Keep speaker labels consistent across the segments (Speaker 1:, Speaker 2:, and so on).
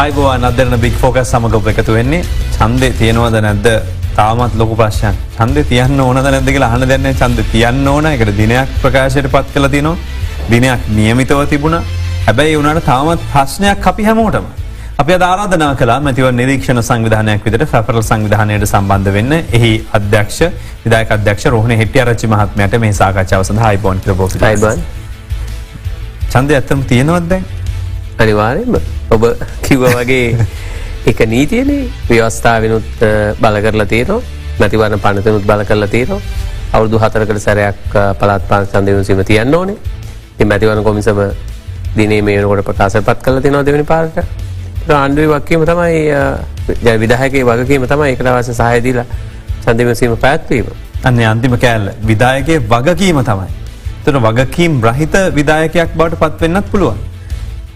Speaker 1: අයිබවා නදරන බික් focus සමඟ එකතු වෙන්නේ. චන්දය තියෙනවද නැද්ද? තාමත් ලොක ප්‍රශ්යන් චන්ද තියන්න ඕන නැදක හන දෙන්න චන්ද තියන්න ඕන. එකට දිනයක් ප්‍රකාශයට පත් කළ තිනවා දිනයක් නියමිතව තිබුණ. හැබැයි වුණට තාමත් ප්‍රශ්නයක් අපි හැමෝටම. අප ආරාධනා කලා මැතිව නිරීක්ෂණ සංවිධානයක් විට ෆැපරල් සංවිධානයට සම්බන්ධ වෙන්න. එහි අධ්‍යක්ෂ විදායක අධ්‍යක්ෂ රෝහණ හෙටිය රච්චි මහත්මයට මේ සාකච්ඡාව සඳහා ඉබෝන් බෝ චන්ද ඇත්තම තියෙනවත්දැන්
Speaker 2: අනිවාරයෙන්ම ඔබ කිව්ව වගේ එක නීතියනේ ව්‍යවස්ථාවනුත් බල කරලා තියනවා. මැතිවරණ පනතනුත් බල කරලා තියනවා. අවුදු හතරකට සැරයක් පළත් පාන් සන්දයනු සිම තියන්න ඕනේ. ති මැතිවන කොමිසම දිනේ මේනකොට ප්‍රකාශ පත් කල තිනවා දෙවනි පාට ආණ්ඩුවේ වක්කීම තමයි විදාහකේ වගකීම තමයි එකට වස සහයදීලා සන්දමසීම පැත්වීම
Speaker 1: අන්න අන්තිම කෑල්ල. විදායකගේ වගකීම තමයි. තන වගකීම් රහිත විදායකයක් බවට පත්වෙන්නත් පුළුවන්.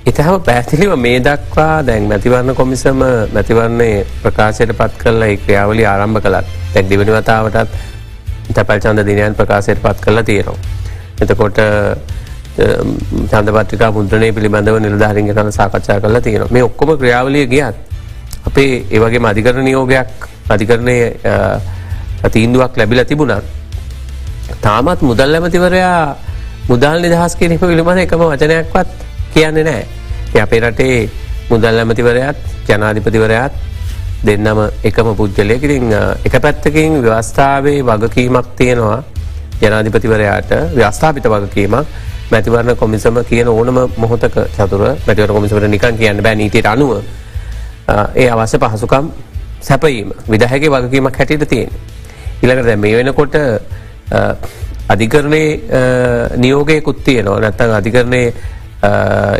Speaker 2: ඉතහම පැතිලිව මේ දක්වා දැන් මැතිවරණ කොමිසම මැතිවරන්නේ ප්‍රකාශයට පත් කරලා ඒ ක්‍රියාවලි ආරම්භ කළත් තැන් දිවනි වතාවටත් තැපල් චන්ද දිනයන් ප්‍රකාශයට පත් කරලා තියෙනවා. එතකොට චන්දපත්‍රිකා මුද්‍රණය පිළිබඳව නිලධාරින්ග කන සාකච්ඡා කරලා තියෙන මේ ඔක්කොම ක්‍රියාවලිය ගියත් අපේ ඒවගේ අධිකරණ නියෝගයක් අධිකරණය තීන්දුවක් ලැබිල තිබුණත් තාමත් මුදල් ඇමතිවරයා මුදල් නිදහස් කිරීම පිළිබඳ එකම වචනයක්වත් කියන්නේ නෑ අපේ රටේ මුදල් ඇමතිවරයත් ජනාධිපතිවරයත් දෙන්නම එකම පුද්ගලයකිරින් එක පැත්තකින් ව්‍යවස්ථාවේ වගකීමක් තියෙනවා. ජනාධිපතිවරයාට ව්‍යස්ථාපිත වගකීමක්. මැතිවරණ කොමිසම කියන ඕනම මොහොතක චතුර මැතිවර කොමිසමට නිකන් කියන්න බෑ නීතියට අනුව. ඒ අවශ්‍ය පහසුකම් සැපීම විදහැගේ වගකීමක් හැටියට තියෙන. ඉළඟට මේ වෙනකොට අධිකරණය නියෝගයකුත් තියෙනවා. නැත්තන් අධිකරණය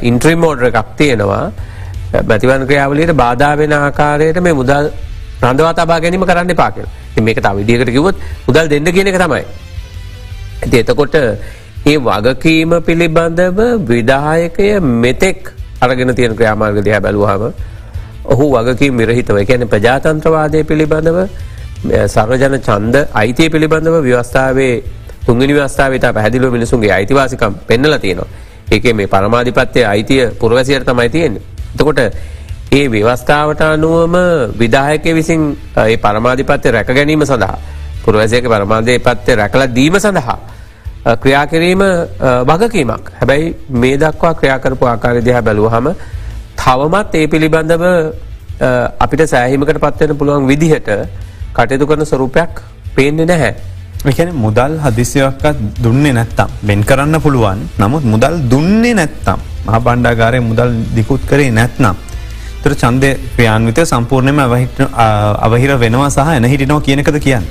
Speaker 2: ඉන්ට්‍රීමෝඩ්‍ර එකක් තියෙනවා බැතිවන් ක්‍රියාවලට බාධා වෙන ආකාරයට මේ මුදල් රඳවා තබා ගැනීම කරන්න පාකෙන මේක තා විදිියකට කිවත් මුදල් දෙන්න කියන එක තමයි. ඇති එතකොට ඒ වගකීම පිළිබඳව විදායකය මෙතෙක් අරගෙන තියෙන ක්‍රාමාර්ග දිහ බැලුවහම ඔහු වගකීම් විරහිතව කියන ප්‍රජාතන්ත්‍රවාදය පිළිබඳව සර්වජන චන්ද අයිතිය පිළිබඳව ව්‍යවස්ථාවේ තුන්ගනි වස්ථාවට පැදිලුව මිනිසුන්ගේ අයිතිවාසිකම් පෙන්නල තියෙනවා. ඒක මේ පරමාධිපත්වය අයිතිය පුරවැසියට තමයි තියෙන්නේ. එතකොට ඒ ව්‍යවස්ථාවට අනුවම විදායක විසින් ඒ පරමාධිපත්‍ය රැක ගැනීම සඳහා පුරවැසියක පරමාධය පත්වය රැකල දීම සඳහා. ක්‍රියා කිරීම වගකීමක් හැබැයි මේ දක්වා ක්‍රියාකරපු ආකාරය දිහා බැලූහම තවමත් ඒ පිළිබඳව අපිට සෑහිමකට පත්වෙන පුළුවන් විදිහට කටයුතු කරන ස්වරූපයක් පේන්නේ නැහැ.
Speaker 1: එකන මුදල් හදිසියක්කත් දුන්නේ නැත්තම් බෙන් කරන්න පුළුවන් නමුත් මුදල් දුන්නේ නැත්තම් මහ බණ්ඩාගාරය මුදල් දිකුත් කරේ නැත්නම්. තර චන්දය ක්‍රියාන්විත සම්පූර්ණයම අවහිර වෙනවා සහ එන හිටිනෝ කියනකද කියන්න.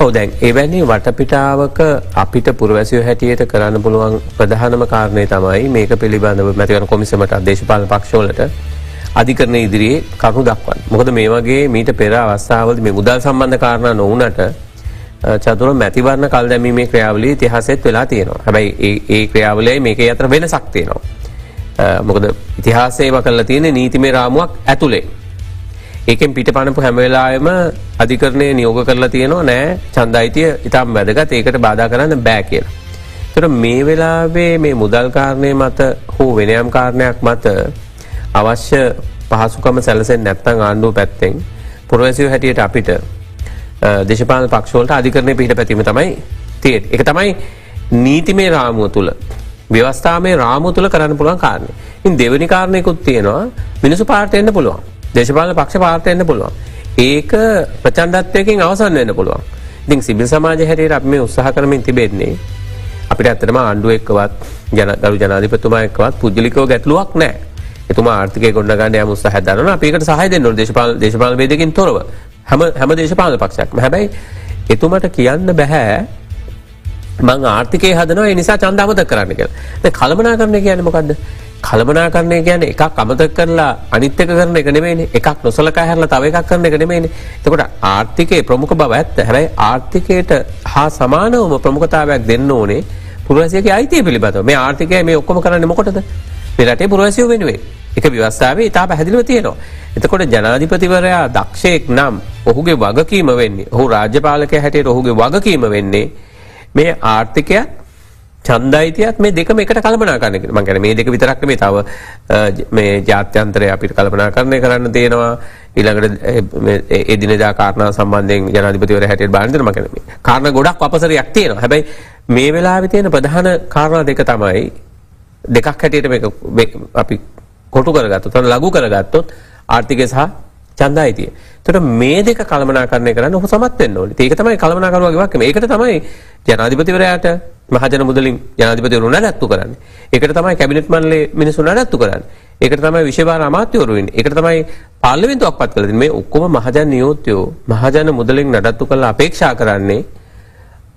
Speaker 2: ඔව දැන් එවැනි වටපිටාවක අපිට පුරවැසිය හැටියට කරන්න පුළුවන් ප්‍රධානම කාරණය තමයි මේක පිළිබඳව මැතිවන කොමිසමට දේශපාල පක්ෂෝලට අධිකරන ඉදිරියේ කරු දක්වන්. මොකද මේ වගේ මීට පෙර අවස්ථාවද මේ මුදල් සම්බන්ධ කාරණ නොවනට චතුර මැතිවරණ කල් දැමීමේ ක්‍රියාවලී තිහසෙත් වෙලා තියෙනවා හැබැයි ඒ ක්‍රියාවලයි මේක අතර වෙන සක්තියනවා. මොකද ඉතිහාසේව කල්ල තියෙන නීතිමේ රාමුවක් ඇතුළේ. ඒකෙන් පිට පණපු හැමවෙලායම අධිකරණය නියෝග කරලා තියෙනවා නෑ චන්දයිතිය ඉතාම් වැදගත් ඒකට බාධා කරන්න බෑ කියලා. තොට මේ වෙලාවේ මේ මුදල්කාරණය මත හෝ වෙනයම් කාරණයක් මත අවශ්‍ය පහසුකම සැලසෙන් නැත්තං ආණ්ඩුව පැත්තෙන් පුරවැසිව හැටියට අපිට දේශපාල පක්ෂෝලට අධිකරණය පිහිට පැතිීම තමයි තියට එක තමයි නීතිමේ රාමුව තුළ ව්‍යවස්ථාමේ රාමු තුළ කරන්න පුළුවන් කාරණය ඉන් දෙවනි කාරණයකුත් තියෙනවා මිනිසු පාර්තයන්න පුළුවන්. දේශපාල පක්ෂ පාර්තයන්න පුළුවන්. ඒක ප්‍රචන්ඩත්වයකින් අවසන් වෙන්න පුළුවන්. ඉතින් සිබිල් සමාජ හැටියට අප මේ උත්සාහ කරමින් තිබෙන්නේ අපිට ඇත්තටම ආණ්ඩුව එක්කවත් ජනගරු ජනාධිපතුමා එක්වත් පුද්ලිකෝ ගැටලුවක් නෑ එතුම ආර්ථක ගොඩගන්න මුස්ස හැදරන අපිකට සහය දෙන්න දේශපාල දේශපාල වේදකින් තොරව. හැම හැම දේශපාල පක්ෂයක්ම. හැබැයි එතුමට කියන්න බැහැ මං ආර්ථිකය හදනවා නිසා චන්දාමත කරන්න කියල. කළමනා කරන කියන මොකක්ද කළමනා කරණය ගැන එකක් අමතක් කරලා අනිත්‍යක කරන එක නෙමේන එකක් නොසලකා හැරලා තව එකක් කරන එක නෙමේන තකොට ආර්ථිකය ප්‍රමුඛ බව ඇත්ත. හැබයි ආර්ථිකයට හා සමානවම ප්‍රමුඛතාවයක් දෙන්න ඕනේ පුරවසියගේ අයිතිය පිළිබඳව. මේ ආර්ථිකය මේ ඔක්කොම කරන්න මොකොටද? මෙරටේ පුරවසියෝ වෙනුවේ එක ව්‍යවස්ථාවේ ඉතා පැහැදිලිව තියෙනවා. එතකොට ජනාධිපතිවරයා දක්ෂයෙක් නම් ඔහුගේ වගකීම වෙන්නේ ඔහු රාජ්‍යපාලක හැටියට ඔහුගේ වගකීම වෙන්නේ මේ ආර්ථිකයක් ඡන්දයිතියත් මේ දෙකම එකට කළමනාකරණය කරනවා. මම කියන්නේ මේ දෙක විතරක් නෙමෙයි තව අ, ජ- මේ ජාත්‍යන්තරය අපිට කළමනාකරණය කරන්න තියෙනවා. ඊළඟට එ- මේ එදිනෙදා කාරණා සම්බන්ධයෙන් ජනාධිපතිවරයා හැටියට බලන්න දෙනවා. මම කියන්නේ මේ කාරණා ගොඩක් අපසරයක් තියෙනවා. හැබැයි මේ වෙලාවේ තියෙන ප්‍රධාන කාරණා දෙක තමයි දෙකක් හැටියට මේක මේ- අපි කොටු කරගත්තොත් අන්න ලඝු කරගත්තොත් ආර්ථිකය සහ ඡන්දායිතිය. එතකොට මේ දෙක කළමනාකරණය කරන්න ඔහු සමත් වෙන්න ඕනේ. ඒක තමයි කළමනාකරුවාගේ වාක්‍යය. ඒකට තමයි ජනාධිපතිවරයාට මහජන මුදලින් ජනාධිපතිවරු නඩත්තු කරන්නේ. ඒකට තමයි කැබිනට් මණ්ඩලයේ මිනිස්සු නඩත්තු කරන්නේ. ඒකට තමයි විශේෂ අමාත්‍යවරු වෙන්නේ. ඒකට තමයි පාර්ලිමේන්තුවක් පත් කළා දෙන්නේ. මේ ඔක්කොම මහජන නියෝත්‍යෝ මහජන මුදලින් නඩත්තු කරලා අපේක්ෂා කරන්නේ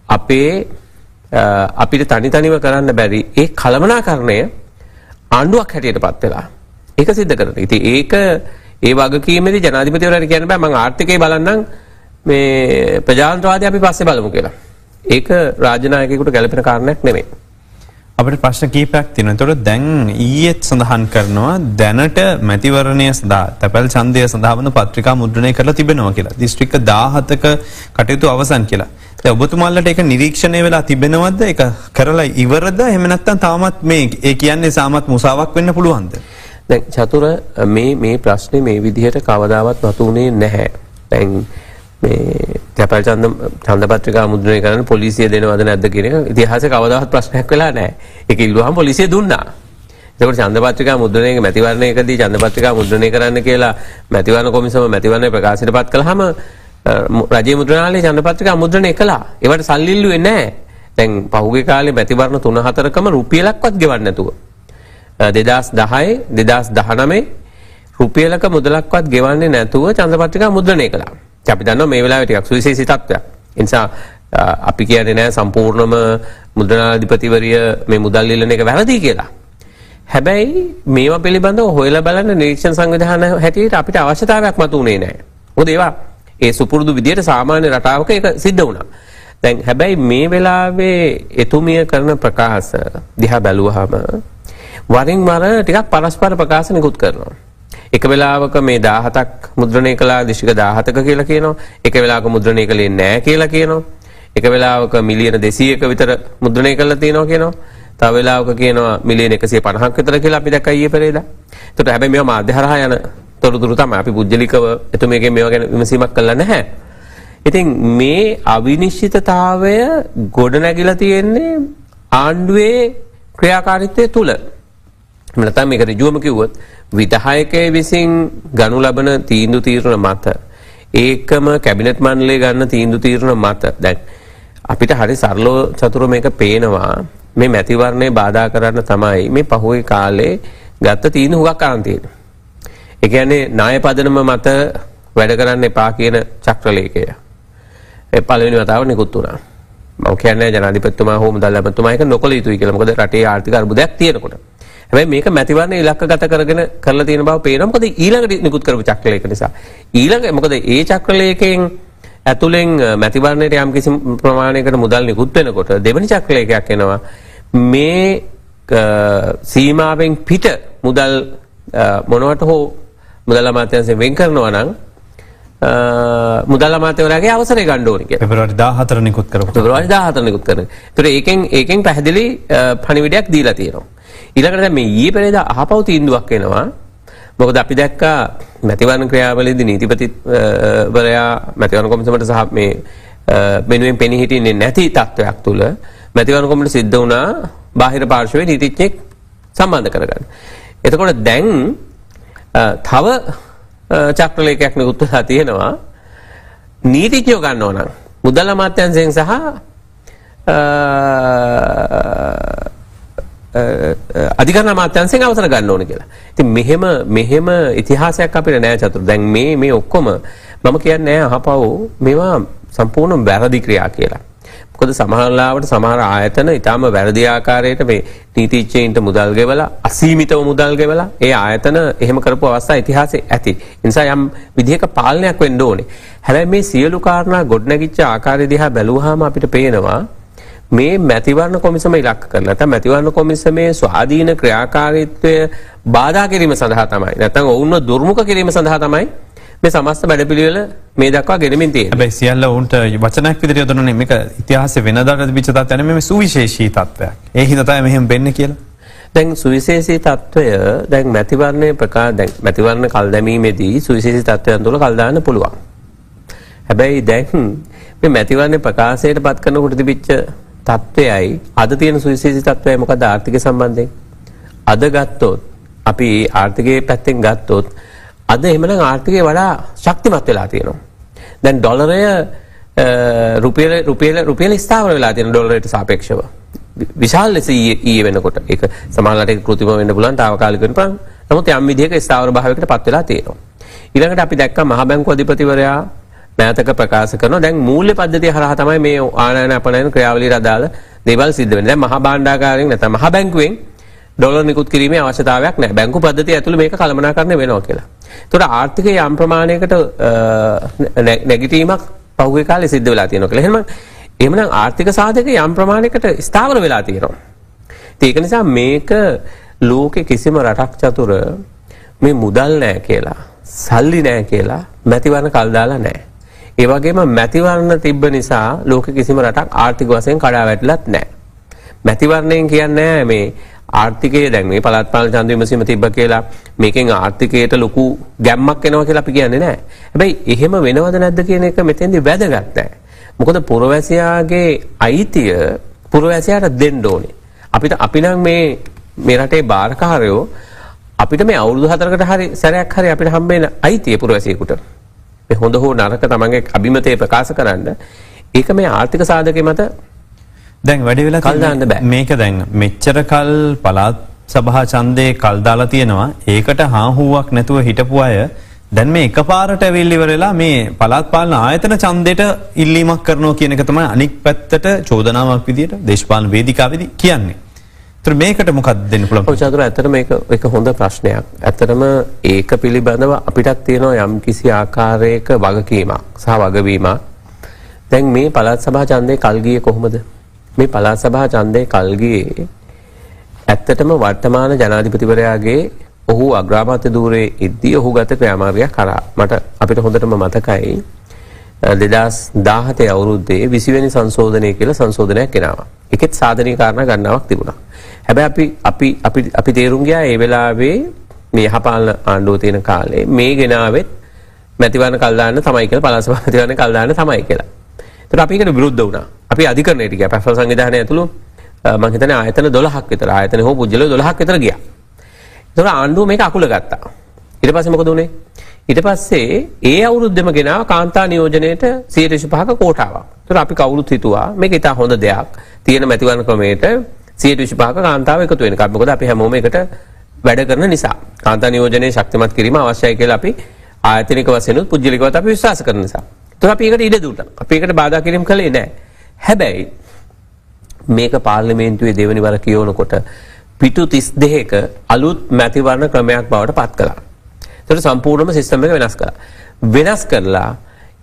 Speaker 2: අපේ අ, අපිට තනි තනිව කරන්න බැරි ඒ කළමනාකරණය ආණ්ඩුවක් හැටියට පත් වෙලා. ඒක සිද්ධ කරන. ඉතින් ඒක ඒ වගකීමේදී ජනාධිපතිවරයාට කියන්න බෑ මම ආර්ථිකය බලන්නම් මේ ප්‍රජාතන්ත්‍රවාදය අපි පස්සේ බලමු කියලා. ඒක රාජනායකයෙකුට ගැලපෙන කාරණයක් නෙමෙයි.
Speaker 1: අපිට ප්‍රශ්න කීපයක් තියෙනවා. එතකොට දැන් ඊයේත් සඳහන් කරනවා දැනට මැතිවරණය සඳහා තැපැල් ඡන්දය සඳහා වන පත්‍රිකා මුද්‍රණය කරලා තිබෙනවා කියලා. දිස්ත්‍රික්ක 17ක කටයුතු අවසන් කියලා. දැන් ඔබතුමාලට ඒක නිරීක්ෂණය වෙලා තිබෙනවද? ඒක කරලා ඉවරද? එහෙම නැත්නම් තාමත් මේ ඒ කියන්නේ සාමත් මුසාවක් වෙන්න පුළුවන්ද?
Speaker 2: දැන් චතුර මේ මේ ප්‍රශ්නේ මේ විදිහට කවදාවත් මතුුනේ නැහැ. දැන් මේ තැපැල් ඡන්ද ඡන්ද පත්‍රිකා මුද්‍රණය කරන්න පොලිසිය දෙනවද නැද්ද කියන එක ඉතිහාසයේ කවදාවත් ප්‍රශ්නයක් වෙලා නැහැ. ඒක ඉල්ලුවාම පොලිසිය දුන්නා. එතකොට ඡන්ද පත්‍රිකා මුද්‍රණය මැතිවරණයකදී ඡන්ද පත්‍රිකා මුද්‍රණය කරන්න කියලා මැතිවරණ කොමිසම මැතිවරණ ප්‍රකාශයට පත් කළාම අ, මු- රජයේ මුද්‍රණාලයේ ඡන්ද පත්‍රිකා මුද්‍රණය කළා. ඒවට සල්ලි ඉල්ලුවේ නැහැ. දැන් පහුගිය කාලේ මැතිවරණ 3-4කම රුපියලක්වත් ගෙවන්නේ නැතුව දෙදස් දහයි දෙදස් දහනමේ රුපියලක මුදලක්වත් ගෙවන්නේ නැතුව චන්දපත්‍රිකා මුද්‍රණය කළා. ඉතින් අපි දන්නවා මේ වෙලාවේ ටිකක් සුවිශේෂී තත්ත්වයක්. ඒ නිසා අ, අපි කියන්නේ නෑ සම්පූර්ණම මුද්‍රණාධිපතිවරිය මේ මුදල් ඉල්ලන එක වැරදි කියලා. හැබැයි මේවා පිළිබඳව හොයලා බලන්න නිරීක්ෂණ සංවිධාන හැටියට අපිට අවශ්‍යතාවයක් මතුනේ නෑ. මොකද ඒවා ඒ සුපුරුදු විදියට සාමාන්‍ය රටාවක ඒක සිද්ධ වුණා. දැන් හැබැයි මේ වෙලාවේ එතුමිය කරන ප්‍රකාශ දිහා බැලුවාම වරින් වර ටිකක් පරස්පර ප්‍රකාශ නිකුත් කරනවා. එක වෙලාවක මේ 17ක් මුද්‍රණය කළා දිශික 17ක කියලා කියනවා. එක වෙලාවක මුද්‍රණය කළේ නැහැ කියලා කියනවා. එක වෙලාවක මිලියන 200ක විතර මුද්‍රණය කළා තියෙනවා කියනවා. තව වෙලාවක කියනවා මිලියන 150ක් විතර කියලා අපි දැක්කා ඊයේ පෙරේදා. ඒකට හැබැයි මේවා මාධ්‍ය හරහා යන තොරතුරු තමයි. අපි පුජ්‍යලිකව එතුමියගෙන් මේවා ගැන විමසීමක් කළා නැහැ. ඉතින් මේ අවිනිශ්චිතතාවය ගොඩනැගිලා තියෙන්නේ ආණ්ඩුවේ ක්‍රියාකාරීත්වය තුල. එහෙම නැත්නම් මේක ඍජුවම කිව්වොත් විධායකයේ විසින් ගනු ලබන තීන්දුව තීරණ මත ඒකම කැබිනට් මණ්ඩලය ගන්න තීන්දුව තීරණ මත දැන් අපිට හරි සරලව චතුර මේක පේනවා මේ මැතිවරණය බාධා කරන්න තමයි මේ පහුගිය කාලේ ගත්ත තීන්දුව හුඟක් අරන් තියෙන්නේ. ඒ කියන්නේ ණය පදනම මත වැඩ කරන්න එපා කියන චක්‍රලේඛය. ඒ පළවෙනි වතාවට නිකුත් වුණා. මම කියන්නේ ජනාධිපතිතුමා හෝ මුදල් ඇමතුමා ඒක නොකළ යුතුයි කියලා. මොකද රටේ ආර්ථික අර්බුදයක් තියෙනකොට. හැබැයි මේක මැතිවරණ ඉලක්කගත කරගෙන කරලා තියෙන බව පේනවා. මොකද ඊළඟට නිකුත් කරපු චක්‍රලේඛ නිසා. ඊළඟ මොකද ඒ චක්‍රලේඛයෙන් ඇතුලෙන් අ, මැතිවරණයට යම් කිසි ප්‍රමාණයකට මුදල් නිකුත් වෙනකොට දෙවනි චක්‍රලේඛයක් එනවා. මේ සීමාවෙන් පිට මුදල් මොනවට හෝ මුදල් අමාත්‍යාංශයෙන් වෙන් කරනවා නම් මුදල් අමාත්‍යවරයාගේ අවසරය ගන්න ඕනේ කියලා.
Speaker 1: පෙබරවාරි 14 නිකුත් කරපු.
Speaker 2: පෙබරවාරි 14 නිකුත් කරන. ඒතර ඒකෙන් ඒකෙන් පැහැදිලි පණිවිඩයක් දීලා තියෙනවා. ඊළඟට දැන් මේ ඊයේ පෙරේදා අහපව් තීන්දුවක් එනවා. මොකද අපි දැක්කා මැතිවරණ ක්‍රියාවලියේදී නීතිපතිවරයා මැතිවරණ කොමිසමට සහ මේ අ, වෙනුවෙන් පෙනී හිටින්නේ නැති තත්වයක් තුල මැතිවරණ කොමිසම සිද්ධ වුණා බාහිර පාර්ශවයේ නීතිඥෙක් සම්බන්ධ කරගන්න. එතකොට දැන් අ, තව අ, චක්‍රලේඛයක් නිකුත් වෙලා තියෙනවා නීතිඥයෝ ගන්නව නම් මුදල් අමාත්‍යාංශයෙන් සහ අ, අධිකරණ අමාත්‍යංශයෙන් අවසර ගන්න ඕන කියලා. ඉතින් මෙහෙම මෙහෙම ඉතිහාසයක් අපිට නෑ චතුර. දැන් මේ මේ ඔක්කොම මම කියන්නේ නෑ අහපව් මේවා සම්පූර්ණ වැරදි ක්‍රියා කියලා. මොකද සමහර ලාවට සමහර ආයතන ඊටාම වැරදි ආකාරයට මේ නීතිඥයින්ට මුදල් ගෙවලා අසීමිතව මුදල් ගෙවලා ඒ ආයතන එහෙම කරපු අවස්ථා ඉතිහාසයේ ඇති. ඒ නිසා යම් විදිහක පාලනයක් වෙන්න ඕනේ. හැබැයි මේ සියලු කාරණා ගොඩනැගිච්ච ආකාරය දිහා බැලුවාම අපිට පේනවා මේ මැතිවරණ කොමිසම ඉලක්ක කරලා නැත්නම් මැතිවරණ කොමිසමේ ස්වාධීන ක්‍රියාකාරීත්වය බාධා කිරීම සඳහා තමයි නැත්නම් ඔවුන්ව දුර්මුඛ කිරීම සඳහා තමයි මේ සමස්ත වැඩපිළිවෙල මේ දක්වා ගෙනමින් තියෙන්නේ.
Speaker 1: හැබැයි සියල්ල උන්ට වචනයක් විදිහට යොදනනේ මේක ඉතිහාසයේ වෙනදාට තිබිච්ච තත්ත්වයක් නෙමෙයි මේ සුවිශේෂී තත්ත්වයක්. ඒ හිතතයි මෙහෙම වෙන්න කියලා.
Speaker 2: දැන් සුවිශේෂී තත්ත්වය දැන් මැතිවරණය ප්‍රකා දැන් මැතිවරණ කල් දැමීමේදී සුවිශේෂී තත්ත්වයන් තුළ කල් දාන්න පුළුවන්. හැබැයි දැන් මේ මැතිවරණ ප්‍රකාශයට පත් කරනකොට තිබිච්ච තත්ත්වයයි අද තියෙන සුවිශේෂී තත්ත්වයයි මොකද ආර්ථික සම්බන්ධයෙන්? අද ගත්තොත් අපි ආර්ථිකයේ පැත්තෙන් ගත්තොත් අද එහෙමනම් ආර්ථිකය වඩා ශක්තිමත් වෙලා තියෙනවා. දැන් ඩොලරය රුපියල රුපියල රුපියල ස්ථාවර වෙලා තියෙන ඩොලරයට සාපේක්ෂව. විශාල ලෙස ඊයේ වෙනකොට ඒක සමහරවිට ඒක કૃතිම වෙන්න පුළුවන් తాවකාලික වෙනපන්. නමුත් යම් විදිහක ස්ථාවර භාවයකට පත් වෙලා තියෙනවා. ඊළඟට අපි දැක්කා මහ බැංකුව අධිපතිවරයා මෑතක ප්‍රකාශ කරනවා දැන් මූල්‍ය පද්ධතිය හරහා තමයි මේ ආනයන අපනයන ක්‍රියාවලියට අදාළ දේවල් සිද්ධ වෙන්නේ. දැන් මහා භාණ්ඩාගාරයෙන් නැත්නම් මහා බැංකුවෙන් ඩොලර් නිකුත් කිරීමේ අවශ්‍යතාවයක් නැහැ. බැංකු පද්ධතිය ඇතුළේ මේක කළමනාකරණය වෙනවා කියලා. ඒතකොට ආර්ථිකයේ යම් ප්‍රමාණයකට නැගිටීමක් පහුගිය කාලේ සිද්ධ වෙලා තියෙනවා කියලා. එහෙනම් එහෙමනම් ආර්ථික සාධක යම් ප්‍රමාණයකට ස්ථාවර වෙලා තියෙනවා. ඒක නිසා මේක ලෝකෙ කිසිම රටක් චතුර මේ මුදල් නැහැ කියලා, සල්ලි නැහැ කියලා මැතිවරණ කල් දාලා නැහැ. ඒ වගේම මැතිවරණ තිබ්බ නිසා ලෝකෙ කිසිම රටක් ආර්ථික වශයෙන් කඩා වැටලත් නැහැ. මැතිවරණයෙන් කියන්නේ මේ ආර්ථිකය දැන් මේ පළාත් පාලන ඡන්ද විමසීම තිබ්බ කියලා මේකෙන් ආර්ථිකයට ලොකු ගැම්මක් එනවා කියලා අපි කියන්නේ නැහැ. හැබැයි එහෙම වෙනවද නැද්ද කියන එක මෙතෙන්දි වැදගත් නැහැ. මොකද පුරවැසියාගේ අයිතිය පුරවැසියාට දෙන්න ඕනේ. අපිට අපි නම් මේ මේ රටේ බාරකාරයෝ අපිට මේ අවුරුදු හතරකට හරි සැරයක් හරි අපිට හම්බෙන අයිතිය පුරවැසියෙකුට. මේ හොඳ හෝ නරක තමන්ගේ අභිමතය ප්‍රකාශ කරන්න ඒක මේ ආර්ථික සාධකේ මත
Speaker 1: දැන් වැඩි වෙලා
Speaker 2: කල් දාන්න බෑ.
Speaker 1: මේක දැන් මෙච්චර කල් පළාත් සභා ඡන්දේ කල් දාලා තියෙනවා. ඒකට හාහුවක් නැතුව හිටපු අය දැන් මේ එකපාරට ඇවිල්ලි ඉවරලා මේ පළාත් පාලන ආයතන ඡන්දෙට ඉල්ලීමක් කරනවා කියන එක තමයි අනික් පැත්තට චෝදනාවක් විදියට දේශපාලන වේදිකාවේදී කියන්නේ. ඒතර මේකට මොකක්ද දෙන්න පුළුවන්?
Speaker 2: ඔව් චතුර ඇත්තට මේක එක හොඳ ප්‍රශ්නයක්. ඇත්තටම ඒක පිළිබඳව අපිටත් තියෙනවා යම් කිසි ආකාරයක වගකීමක් සහ වගවීමක්. දැන් මේ පළාත් සභා ඡන්දේ කල් ගියේ කොහොමද? මේ පළාත් සභා ඡන්දේ කල් ගියේ ඇත්තටම වර්තමාන ජනාධිපතිවරයාගේ ඔහු අග්‍රාමාත්‍ය ධූරයේ ඉද්දී ඔහු ගත ක්‍රියාමාර්ගයක් කරා. මට අපිට හොඳටම මතකයි 2017 අවුරුද්දේ 20 වෙනි සංශෝධනය කියලා සංශෝධනයක් ගෙනාවා. ඒකෙත් සාධනීය කාරණා ගණනාවක් තිබුණා. හැබැයි අපි අපි අපි අපි තේරුම් ගියා ඒ වෙලාවේ මේ යහපාලන ආණ්ඩුව තියෙන කාලේ මේ ගෙනාවෙත් මැතිවරණ කල් දාන්න තමයි කියලා පළාත් සභා මැතිවරණ කල් දාන්න තමයි කියලා. ඒතර අපි ඒකට විරුද්ධ වුණා. අපි අධිකරණයට ගියා. පැෆල් සංවිධානය ඇතුළු මම හිතන්නේ ආයතන 12ක් විතර ආයතන හෝ පුජ්‍යල 12ක් විතර ගියා. ඒතර ආණ්ඩුව මේක අකුල ගත්තා. ඊට පස්සේ මොකද උනේ? ඊට පස්සේ ඒ අවුරුද්දෙම ගෙනාව කාන්තා නියෝජනයේට 125ක කෝටාවක්. ඒතර අපි කවුරුත් හිතුවා මේක ඉතා හොඳ දෙයක්. තියෙන මැතිවරණ ක්‍රමයට 125ක කාන්තාව එකතු වෙනකම්. මොකද අපි හැමෝම එකට වැඩ කරන නිසා. කාන්තා නියෝජනයේ ශක්තිමත් කිරීම අවශ්‍යයි කියලා අපි ආයතනික වශයෙන් උත් පුජ්‍යලිකවත් අපි විශ්වාස කරන නිසා. ඒතර අපි ඒකට ඉඩ දුන්නා. අපි ඒකට බාධා කිරීම කළේ නැහැ. හැබැයි මේක පාර්ලිමේන්තුවේ දෙවනි වර කියවනකොට පිටු 32ක අලුත් මැතිවරණ ක්‍රමයක් බවට පත් කළා. ඒතර සම්පූර්ණම සිස්ටම් එක වෙනස් කළා. වෙනස් කරලා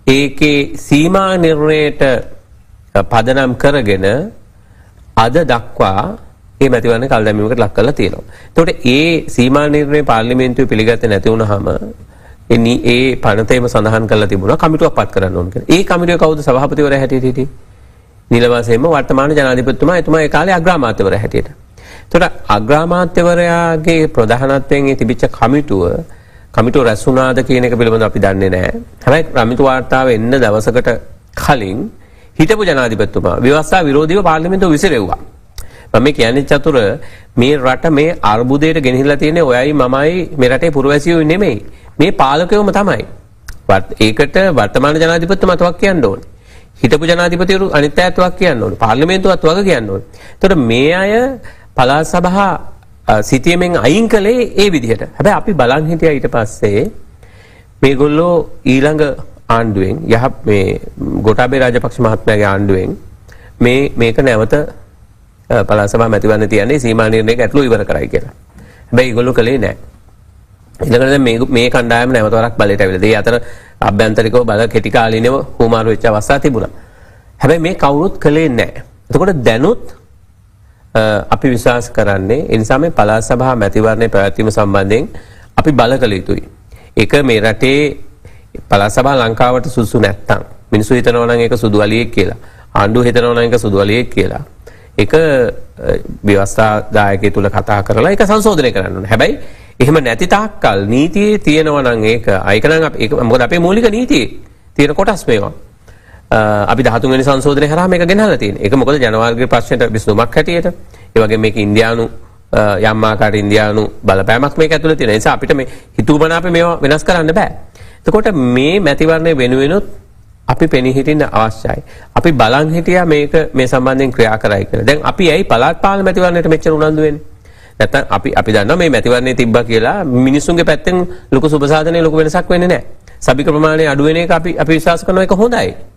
Speaker 2: ඒකේ සීමා නිර්ණයට පදනම් කරගෙන අද දක්වා ඒ මැතිවරණ කල් දැමීමකට ලක් කරලා තියෙනවා. එතකොට ඒ සීමා නිර්ණය පාර්ලිමේන්තුවේ පිළිගත්තේ නැති වුනහම එනි ඒ පනතේම සඳහන් කරලා තිබුණා කමිටුවක් පත් කරන්න ඕන කියලා. ඒ කමිටුවේ කවුද සභාපතිවරයා හැටියට හිටියේ? නිලවසේම වර්තමාන ජනාධිපතිතුමා එතුමා ඒ කාලේ අග්‍රාමාත්‍යවරයා හැටියට. එතකොට අග්‍රාමාත්‍යවරයාගේ ප්‍රධානත්වයෙන් ඒ තිබිච්ච කමිටුව කමිටුව රැස් වුණාද කියන එක පිළිබඳව අපි දන්නේ නැහැ. හැබැයි කමිටු වාර්තාව එන්න දවසකට කලින් හිටපු ජනාධිපතිතුමා ව්‍යවස්ථා විරෝධීව පාර්ලිමේන්තුව විසිරෙව්වා. මම කියන්නේ චතුර මේ රට මේ අර්බුදයට ගෙනහිලා තියෙන්නේ ඔයයි මමයි මේ රටේ පුරවැසියෝ නෙමෙයි. මේ පාලකයෝම තමයි. ඒකට වර්තමාන ජනාධිපතිතුමා තවක් කියන්න ඕනේ. හිටපු ජනාධිපතිවරු අනිත් අයත්වක් කියන්න ඕනේ. පාර්ලිමේන්තුවත් වග කියන්න ඕනේ. එතකොට මේ අය පළාත් සභා සිතියමෙන් අයින් කළේ ඒ විදිහට. හැබැයි අපි බලන් හිටියා ඊට පස්සේ මේගොල්ලෝ ඊළඟ ආණ්ඩුවෙන් යහ මේ ගෝඨාභය රාජපක්ෂ මහත්මයාගේ ආණ්ඩුවෙන් මේ මේක නැවත පළාත් සභා මැතිවරණ තියන්නේ සීමා නිර්ණයක ඇතුළු ඉවර කරයි කියලා. හැබැයි ඒගොල්ලෝ කළේ නැහැ. ඊළඟට මේ මේ කණ්ඩායම නැවත වරක් බලයට ඇවිල්ලා. ඒ අතර අභ්‍යන්තරිකව බල කෙටි කාලීනව හුමාරු වෙච්ච අවස්ථා තිබුණා. හැබැයි මේ කවුරුත් කළේ නැහැ. එතකොට දැනුත් අපි විශ්වාස කරන්නේ ඒ නිසා මේ පළාත් සභා මැතිවරණය පැවැත්වීම සම්බන්ධයෙන් අපි බල කළ යුතුයි. ඒක මේ රටේ පළාත් සභා ලංකාවට සුදුසු නැත්තම් මිනිස්සු හිතනවා නම් ඒක සුදු අලියෙක් කියලා. ආණ්ඩුව හිතනවා නම් ඒක සුදු අලියෙක් කියලා. එක ව්‍යවස්ථාදායකය තුළ කතා කරලා එක සංශෝධනය කරන්න ඕනේ. හැබැයි එහෙම නැති තාක්කල් නීතියේ තියෙනවා නම් ඒක අයිකනම් ඒක මොකද අපේ මූලික නීතියේ තියෙන කොටස් මේවා. අපි 13 වෙනි සංශෝධනය කරා මේක ගෙනල්ලා තියෙන්නේ. ඒක මොකද ජනවාර්ගික ප්‍රශ්නෙට විසඳුමක් හැටියට. ඒ වගේ මේක ඉන්දියානු යම් ආකාර ඉන්දියානු බලපෑමක් මේක ඇතුළේ තියෙන නිසා අපිට මේ හිතුවමනාපේ මේවා වෙනස් කරන්න බෑ. එතකොට මේ මැතිවරණය වෙනුවෙනුත් අපි පෙනී හිටින්න අවශ්‍යයි. අපි බලන් හිටියා මේක මේ සම්බන්ධයෙන් ක්‍රියා කරයි කියලා. දැන් අපි ඇයි පළාත් පාලන මැතිවරණයට මෙච්චර උනන්දු වෙන්නේ? නැත්නම් අපි අපි දන්නවා මේ මැතිවරණේ තිබ්බා කියලා මිනිස්සුන්ගේ පැත්තෙන් ලොකු සුබසාධනයේ ලොකු වෙනසක් වෙන්නේ නැහැ. සබික ප්‍රමාණය අඩු වෙන එක අපි අපි විශ්වාස කරනවා ඒක හොඳයි.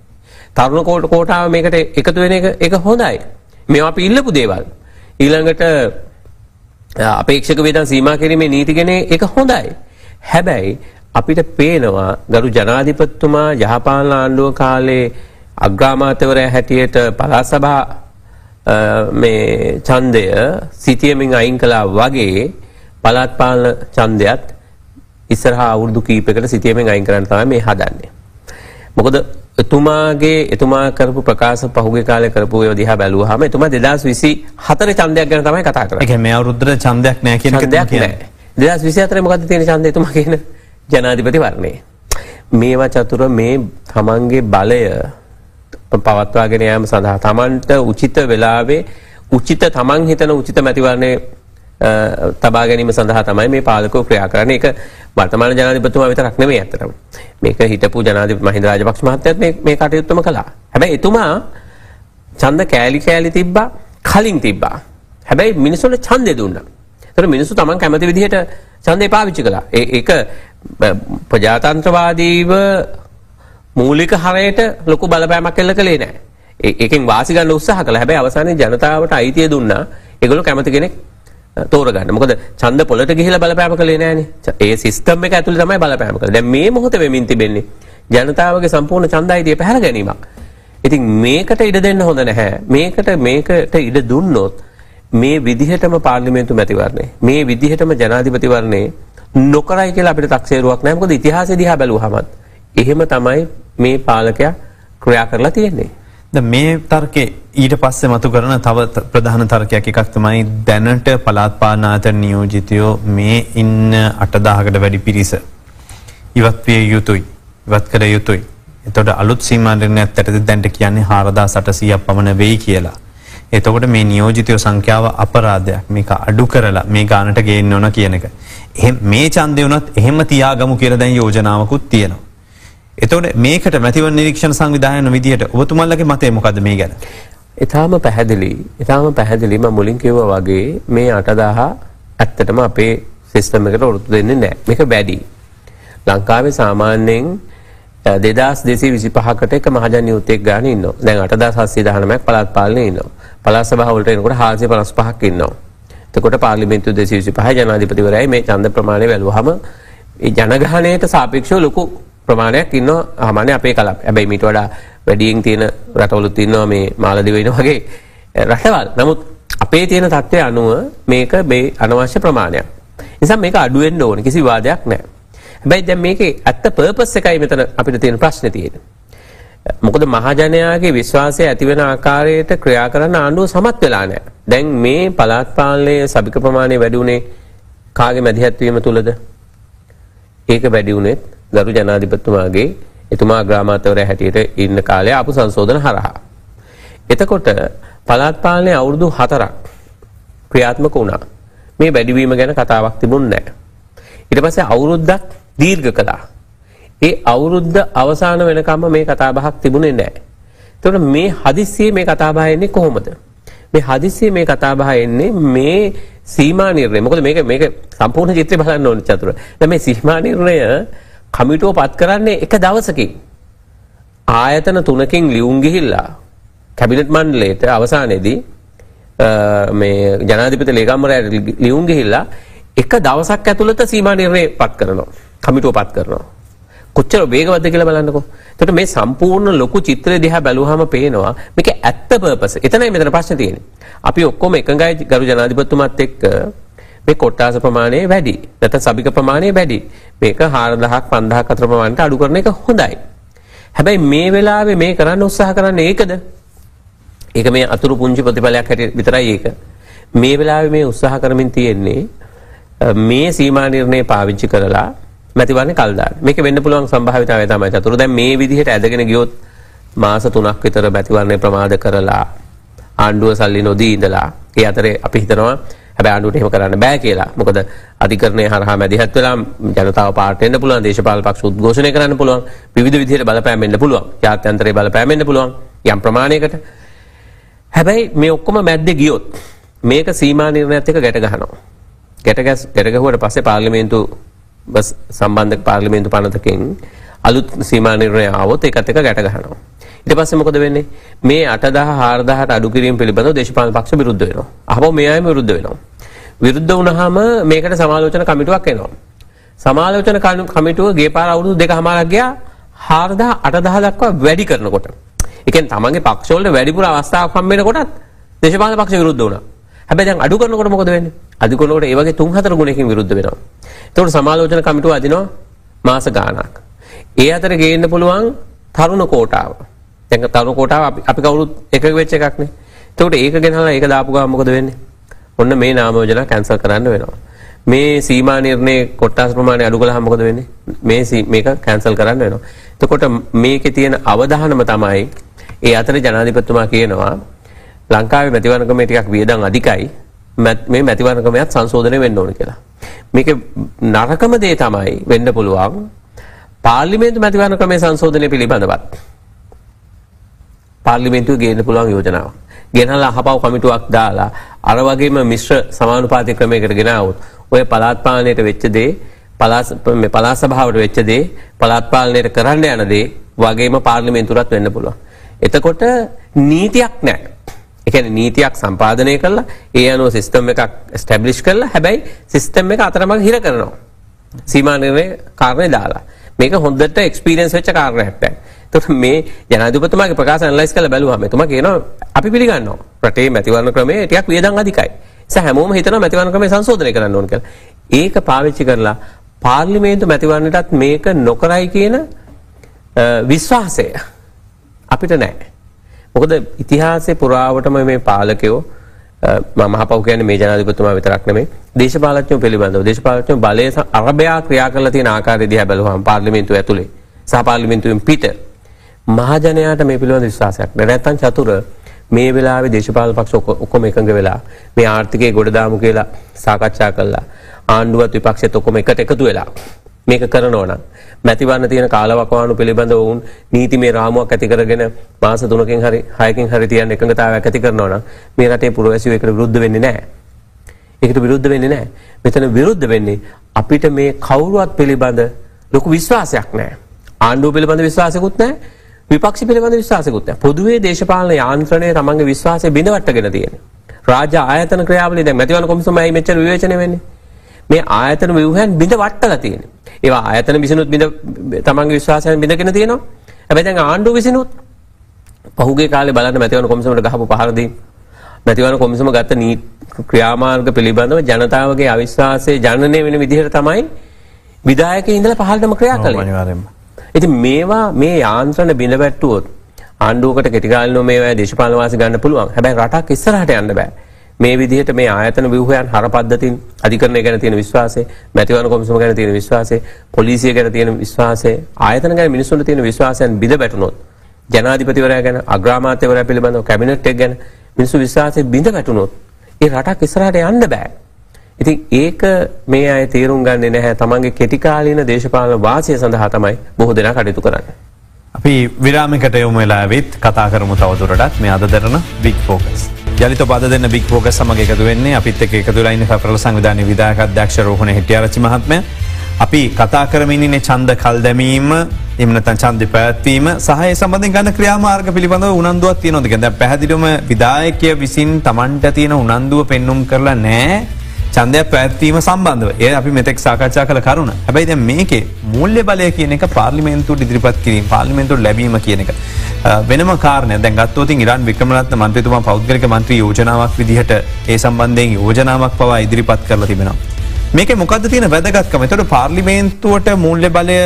Speaker 2: තරුණ කෝටාව මේකට එකතු වෙන එක ඒක හොඳයි. මේවා අපි ඉල්ලපු දේවල්. ඊළඟට අපේක්ෂක වේදන් සීමා කිරීමේ නීති ගැන ඒක හොඳයි. හැබැයි අපිට පේනවා ගරු ජනාධිපතිතුමා යහපාලන ආණ්ඩුව කාලේ අග්‍රාමාත්‍යවරයා හැටියට පළාත් සභා මේ ඡන්දය සිටියමින් අයින් කළා වගේ පළාත් පාලන ඡන්දයත් ඉස්සරහා අවුරුදු කීපයකට සිටියමින් අයින් කරන්න තමයි මේ හදන්නේ. මොකද එතුමාගේ එතුමා කරපු ප්‍රකාශ පහුගිය කාලේ කරපු ඒවා දිහා බැලුවාම එතුමා 2024 ඡන්දයක් ගැන තමයි කතා කරන්නේ.
Speaker 1: ඒ කියන්නේ මේ අවුරුද්දට ඡන්දයක් නැහැ කියන එක
Speaker 2: කියන්නේ. 2024 මොකද්ද තියෙන ඡන්දය එතුමා කියන? ජනාධිපති වර්ණය. මේවා චතුර මේ තමන්ගේ බලය පවත්වාගෙන යාම සඳහා තමන්ට උචිත වෙලාවේ උචිත තමන් හිතන උචිත මැතිවරණය තබා ගැනීම සඳහා තමයි මේ පාලකව ක්‍රියා කරන්නේ. ඒක වර්තමාන ජනාධිපතිතුමා විතරක් නෙමෙයි ඇත්තටම. මේක හිටපු ජනාධිපති මහින්ද රාජපක්ෂ මහත්තයත් මේ මේ කටයුත්තම කළා. හැබැයි එතුමා ඡන්ද කෑලි කෑලි තිබ්බා කලින් තිබ්බා. හැබැයි මිනිස්සුන්ට ඡන්දේ දුන්නා. ඒතර මිනිස්සු තමන් කැමති විදිහට ඡන්දේ පාවිච්චි කළා. ඒක ප්‍රජාතන්ත්‍රවාදීව මූලික හරයට ලොකු බලපෑමක් එල්ල කළේ නැහැ. ඒකෙන් වාසි ගන්න උත්සාහ කළා. හැබැයි අවසානයේ ජනතාවට අයිතිය දුන්නා. ඒගොල්ලෝ කැමති කෙනෙක් තෝරගන්න. මොකද ඡන්ද පොළට ගිහිලා බලපෑම කළේ නැහනේ. ඒ සිස්ටම් එක ඇතුලේ තමයි බලපෑම කළේ. දැන් මේ මොහොතේ වෙමින් තිබෙන්නේ ජනතාවගේ සම්පූර්ණ ඡන්ද අයිතිය පැහැර ගැනීමක්. ඉතින් මේකට ඉඩ දෙන්න හොඳ නැහැ. මේකට මේකට ඉඩ දුන්නොත් මේ විදිහටම පාර්ලිමේන්තු මැතිවරණේ මේ විදිහටම ජනාධිපතිවරණේ නොකරයි කියලා අපිට තක්සේරුවක් නැහැ. මොකද ඉතිහාසය දිහා බැලුවහමත් එහෙම තමයි මේ පාලකයා ක්‍රියා කරලා තියෙන්නේ.
Speaker 1: දැන් මේ තර්කේ ඊට පස්සේ මතු කරන තව ප්‍රධාන තර්කයක් එකක් තමයි දැනට පළාත් පාලන ආයතන නියෝජිතයෝ මේ ඉන්න 8000කට වැඩි පිරිස ඉවත් විය යුතුයි. ඉවත් කළ යුතුයි. එතකොට අලුත් සීමා නිර්ණයක් යටතේ දැන්ට කියන්නේ 4800ක් පමණ වෙයි කියලා. එතකොට මේ නියෝජිතයෝ සංඛ්‍යාව අපරාධයක් මේක අඩු කරලා මේ ගානට ගේන්න ඕන කියන එක. මේ චන්දය වනත් එහෙම තියාගමු කියල දැන් යෝජනාවකුත් තියෙනවා. එතවට මේකට මැතිව නිරීක්ෂණ සංවිධායන විදිහට ඔබතුමල්ලගේ මතය මොකද මේ ගැන.
Speaker 2: එතාම පැහැදිලි එතාම පැහැදිලිම මුලින් කිව්ව වගේ මේ අටදාහ ඇත්තටම අපේ සිස්ටම එකට ඔරුතු දෙන්නේ නෑ මේක බැඩි. ලංකාවේ සාමාන්‍යයෙන් දෙදස් දෙසි විසි පහකට එක මහජන යුත්තෙක් ගාන ඉන්න දැන් අටදා සස්සේ දහනමක් පළත් පාලන ඉන්න පලස් සභහවලට එනකොට හාසය පලස් පහක් ඉන්නවා. එතකොට පාර්ලිමේන්තු 225 ජනාධිපතිවරයයි මේ ඡන්ද ප්‍රමාණය බැලුවහම ඒ ජනගහණයට සාපේක්ෂව ලොකු ප්‍රමාණයක් ඉන්නවා සාමාන්‍ය අපේ කලප්. හැබැයි මීට වඩා වැඩියෙන් තියෙන රටවලුත් ඉන්නවා මේ මාලදිව වෙන වගේ රටවල්. නමුත් අපේ තියෙන තත්ත්වය අනුව මේක මේ අනවශ්‍ය ප්‍රමාණයක්. නිසා මේක අඩු වෙන්න ඕනේ කිසි වාදයක් නැහැ. හැබැයි දැන් මේකේ ඇත්ත පර්පස් එකයි මෙතන අපිට තියෙන ප්‍රශ්නේ තියෙන්නේ. මොකද මහජනයාගේ විශ්වාසය ඇතිවෙන ආකාරයට ක්‍රියා කරන්න ආණ්ඩුව සමත් වෙලා නැහැ. දැන් මේ පළාත් පාලනයේ සබික ප්‍රමාණය වැඩි උනේ කාගේ මැදිහත්වීම තුලද? ඒක වැඩි උනේත් ගරු ජනාධිපතිතුමාගේ එතුමා ග්‍රාමාත්‍යවරයා හැටියට ඉන්න කාලේ ආපු සංශෝධන හරහා. එතකොට පළාත් පාලනයේ අවුරුදු 4ක් ක්‍රියාත්මක වුණා. මේ වැඩිවීම ගැන කතාවක් තිබුණේ නැහැ. ඊට පස්සේ අවුරුද්දක් දීර්ඝ කළා. ඒ අවුරුද්ද අවසාන වෙනකම්ම මේ කතාබහක් තිබුණේ නැහැ. එතකොට මේ හදිස්සියේ මේ කතාබහ එන්නේ කොහොමද? මේ හදිස්සියේ මේ කතාබහ එන්නේ මේ සීමා නිර්ණය. මොකද මේක මේක සම්පූර්ණ චිත්‍රය බලන්න ඕනේ චතුර. දැන් මේ සීමා නිර්ණය කමිටුව පත් කරන්නේ එක දවසකින්. ආයතන තුනකින් ලියුම් ගිහිල්ලා කැබිනට් මණ්ඩලයට අවසානයේදී මේ ජනාධිපති ලේකම්වරයාට ලියුම් ගිහිල්ලා එක දවසක් ඇතුළත සීමා නිර්ණය පත් කරනවා. කමිටුව පත් කරනවා. කොච්චර වේගවත්ද කියලා බලන්නකෝ. එතකොට මේ සම්පූර්ණ ලොකු චිත්‍රය දිහා බැලුවාම පේනවා මේක ඇත්ත පර්පස්. එතනයි මෙතන ප්‍රශ්නේ තියෙන්නේ. අපි ඔක්කොම එකඟයි ගරු ජනාධිපතිතුමත් එක්ක මේ කොට්ටාස ප්‍රමාණය වැඩි. නැත්නම් සබික ප්‍රමාණය වැඩි. මේක 4000ක් 5000ක් අතර ප්‍රමාණයට අඩු කරන එක හොඳයි. හැබැයි මේ වෙලාවේ මේ කරන්න උත්සාහ කරන්නේ ඒකද? ඒක මේ අතුරු පුංචි ප්‍රතිඵලයක් හැටියට විතරයි ඒක. මේ වෙලාවේ මේ උත්සාහ කරමින් තියෙන්නේ මේ සීමා නිර්ණය පාවිච්චි කරලා මැතිවරණය කල් දාන්න. මේක වෙන්න පුළුවන් සම්භාවිතාවය තමයි චතුර. දැන් මේ විදිහට ඇදගෙන ගියොත් මාස 3ක් විතර මැතිවරණය ප්‍රමාද කරලා ආණ්ඩුව සල්ලි නොදී ඉඳලා ඒ අතරේ අපි හිතනවා හැබැයි ආණ්ඩුවට එහෙම කරන්න බෑ කියලා. මොකද අධිකරණය හරහා මැදිහත් වෙලා ජනතාව පාට වෙන්න පුළුවන්, දේශපාලන පක්ෂ උද්ඝෝෂණය කරන්න පුළුවන්, විවිධ විදිහට බලපෑම් වෙන්න පුළුවන්. ජාත්‍යන්තරයේ බලපෑම් වෙන්න පුළුවන් යම් ප්‍රමාණයකට. හැබැයි මේ ඔක්කොම මැද්දේ ගියොත් මේක සීමා නිර්ණයත් එක්ක ගැට ගහනවා. ගැට ගැස් ගැට ගැහුවට පස්සේ පාර්ලිමේන්තු සම්බන්ධ පාර්ලිමේන්තු පනතකින් අලුත් සීමා නිර්ණය ආවොත් ඒකත් එක්ක ගැට ගහනවා. ඊට පස්සේ මොකද වෙන්නේ? මේ 8000 4000ට අඩු කිරීම පිළිබඳව දේශපාලන පක්ෂ විරුද්ධ වෙනවා. අහපො මේ අයම විරුද්ධ වෙනවා. විරුද්ධ වුණාම මේකට සමාලෝචන කමිටුවක් එනවා. සමාලෝචන කමිටුව ගේ පාර අවුරුදු දෙකමාරක් ගියා 4000 8000 දක්වා වැඩි කරනකොට. ඒ කියන්නේ තමන්ගේ පක්ෂවල වැඩිපුර අවස්ථාවක් හම්බ වෙනකොටත් දේශපාලන පක්ෂ විරුද්ධ වුණා. හැබැයි දැන් අඩු කරනකොට මොකද වෙන්නේ? අඩු කරනකොට ඒ වගේ 3-4 ගුණයකින් විරුද්ධ වෙනවා. ඒතකොට සමාලෝචන කමිටුව අදිනවා මාස ගාණක්. ඒ අතර ගේන්න පුළුවන් තරුණ කෝටාව. දැන් තරුණ කෝටාව අපි අපි කවුරුත් එකක වෙච්ච එකක් නේ. එතකොට ඒක ගෙනහලා ඒක දාපු ගමන් මොකද වෙන්නේ? ඔන්න මේ නාම යෝජනා කැන්සල් කරන්න වෙනවා. මේ සීමා නිර්ණය කොටස් ප්‍රමාණය අඩු කළාම මොකද වෙන්නේ? මේ මේක කැන්සල් කරන්න වෙනවා. එතකොට මේකේ තියෙන අවධානම තමයි ඒ අතර ජනාධිපතිතුමා කියනවා ලංකාවේ මැතිවරණ ක්‍රමය ටිකක් වියදම් අධිකයි. මේ මැතිවරණ ක්‍රමයක් සංශෝධනය වෙන්න ඕන කියලා. මේක නරකම දේ තමයි වෙන්න පුළුවන් පාර්ලිමේන්තු මැතිවරණ ක්‍රමය සංශෝධනය පිළිබඳවත්. පාර්ලිමේන්තුවේ ගේන්න පුළුවන් යෝජනාවක්. ගෙනල්ලා අහපව් කමිටුවක් දාලා අර වගේම මිශ්‍ර සමානුපාතික ක්‍රමයකට ගෙනාවොත් ඔය පළාත් පාලනයට වෙච්ච දේ පළාත් මේ පළාත් සභාවට වෙච්ච දේ පළාත් පාලනයට කරන්න යන දේ වගේම පාර්ලිමේන්තුවත් වෙන්න පුළුවන්. එතකොට නීතියක් නැහැ. ඒ කියන්නේ නීතියක් සම්පාදනය කරලා ඒ අනුව සිස්ටම් එකක් ස්ටැබ්ලිෂ් කරලා හැබැයි සිස්ටම් එක අතරමඟ හිර කරනවා. සීමා නිර්ණය කාරණේ දාලා. මේක හොඳට එක්ස්පීරියන්ස් වෙච්ච කාරණයක් දැන්. එතකොට මේ ජනාධිපතිතුමාගේ ප්‍රකාශ ඇනලයිස් කරලා බැලුවාම එතුමා කියනවා අපි පිළිගන්නවා. රටේ මැතිවරණ ක්‍රමය ටිකක් වියදම් අධිකයි. ඒ හැමෝම හිතනවා මැතිවරණ ක්‍රමය සංශෝධනය කරන්න ඕන කියලා. ඒක පාවිච්චි කරලා පාර්ලිමේන්තු මැතිවරණයටත් මේක නොකරයි කියන විශ්වාසය අපිට නැහැ. මොකද ඉතිහාසයේ පුරාවටම මේ පාලකයෝ මහපව් කියන්නේ මේ ජනාධිපතිතුමා විතරක් නෙමෙයි දේශපාලඥයෝ පිළිබඳව දේශපාලඥයෝ බලය අරබයා ක්‍රියා කරලා තියෙන ආකාරය දිහා බැලුවහම පාර්ලිමේන්තුව ඇතුලේ සහ පාර්ලිමේන්තුවෙන් පිට මහජනයාට මේ පිළිබඳ විශ්වාසයක් නැහැ. නැත්තම් චතුර මේ වෙලාවේ දේශපාලන පක්ෂ ඔක්කොම එකඟ වෙලා මේ ආර්ථිකය ගොඩ දාමු කියලා සාකච්ඡා කළා. ආණ්ඩුවත් විපක්ෂෙත් ඔක්කොම එකට එකතු වෙලා මේක කරනවා නම් මැතිවරණ තියෙන කාලවකවානු පිළිබඳව වුන් නීතිමය රාමුවක් ඇති කරගෙන මාස 3කින් හරි 6කින් හරි තියන්න එකඟතාවයක් ඇති කරනවා නම් මේ රටේ පුරවැසියෝ ඒකට විරුද්ධ වෙන්නේ නැහැ. ඒකට විරුද්ධ වෙන්නේ නැහැ. මෙතන විරුද්ධ වෙන්නේ අපිට මේ කවුරුවත් පිළිබඳ ලොකු විශ්වාසයක් නැහැ. ආණ්ඩුව පිළිබඳ විශ්වාසයකුත් නැහැ. විපක්ෂ පිළිබඳ විශ්වාසයකුත් නැහැ. පොදුවේ දේශපාලන යාන්ත්‍රණය තමන්ගේ විශ්වාසය බිඳවට්ටගෙන තියෙනවා. රාජ්‍ය ආයතන ක්‍රියාවලිය දැන් මැතිවරණ කොමිසමයි මෙච්චර විවේචනය වෙන්නේ. මේ ආයතන ව්‍යුහයන් බිඳ වට්ටලා තියෙන්නේ. ඒවා ආයතන විසිනුත් බිඳ තමන්ගේ විශ්වාසයන් බිඳගෙන තියෙනවා. හැබැයි දැන් ආණ්ඩුව විසිනුත් පහුගිය කාලේ බලන්න මැතිවරණ කොමිසමට ගහපු පහර දීම මැතිවරණ කොමිසම ගත්ත නීති ක්‍රියාමාර්ග පිළිබඳව ජනතාවගේ අවිශ්වාසය ජනනය වෙන විදිහට තමයි විධායකයෝ ඉඳලා පහළටම ක්‍රියා කළේ.
Speaker 1: අනිවාර්යයෙන්ම.
Speaker 2: ඉතින් මේවා මේ යාන්ත්‍රණ බිඳ වැට්ටුවොත් ආණ්ඩුවකට කෙටි කාලිනව මේවා දේශපාලන වාසි ගන්න පුළුවන්. හැබැයි රටක් ඉස්සරහට යන්න බෑ. මේ විදිහට මේ ආයතන ව්‍යුහයන් හර පද්ධතින් අධිකරණය ගැන තියෙන විශ්වාසය, මැතිවරණ කොමිසම ගැන තියෙන විශ්වාසය, පොලිසිය ගැන තියෙන විශ්වාසය, ආයතන ගැන මිනිස්සුන්ට තියෙන විශ්වාසයන් බිඳ වැටුනොත් ජනාධිපතිවරයා ගැන, අග්‍රාමාත්‍යවරයා පිළිබඳව කැබිනට් එක ගැන මිනිස්සු විශ්වාසය බිඳ වැටුනොත් ඒ රටක් ඉස්සරහට යන්න බෑ. ඉතින් ඒක මේ අය තේරුම් ගන්නේ නැහැ. තමන්ගේ කෙටි කාලීන දේශපාලන වාසිය සඳහා තමයි බොහෝ දෙනා කටයුතු කරන්නේ.
Speaker 1: අපි විරාමිකට යොමු වෙලා ඇවිත් කතා කරමු තවදුරටත් මේ අද දරන බික් ෆෝකස්. ජලිත බද දෙන්න බික් ෝක සමග එකතු වෙන්නේ අපිත් එක එකතු ලයින්න පැරල සංවිධාන විදායක දක්ෂ රෝහණ හිටියරචි මහත්ම අපි කතා කරමිනින්නේ චන්ද කල් දැමීම එමනතන් චන්දි පැත්වීම සහය සබඳ ගන්න ක්‍රියාමාර්ග පිළිබඳව උනන්දුවත් තියනොද ගැද පැහදිලම විදායකය විසින් තමන්ට තියෙන උනන්දුව පෙන්නුම් කරලා නෑ චන්දය පැත්වීම සම්බන්ධව. ඒ අපි මෙතෙක් සාකච්ඡා කළ කරුණ. හැබැයි දැ මේකේ මුල්්‍ය බලය කියන එක පාර්ලිමෙන්තු ඉදිරිපත් කිරීම පාර්ලිමෙන්තු ලැබීම කියන එක. වෙනම කාරන දැගත්වති ඉරන් වික්‍රමලත් මන්ත්‍රතුමා පෞද්ගලික මන්ත්‍ර යෝජනාවක් විදිහට ඒ සම්බන්ධයෙන් යෝජනාවක් පවා ඉදිරිපත් කරලා තිබෙනවා. මේක මොකද තියෙන වැදගත්කම? තොට පාර්ලිමේන්තුවට මුල්්‍ය බලය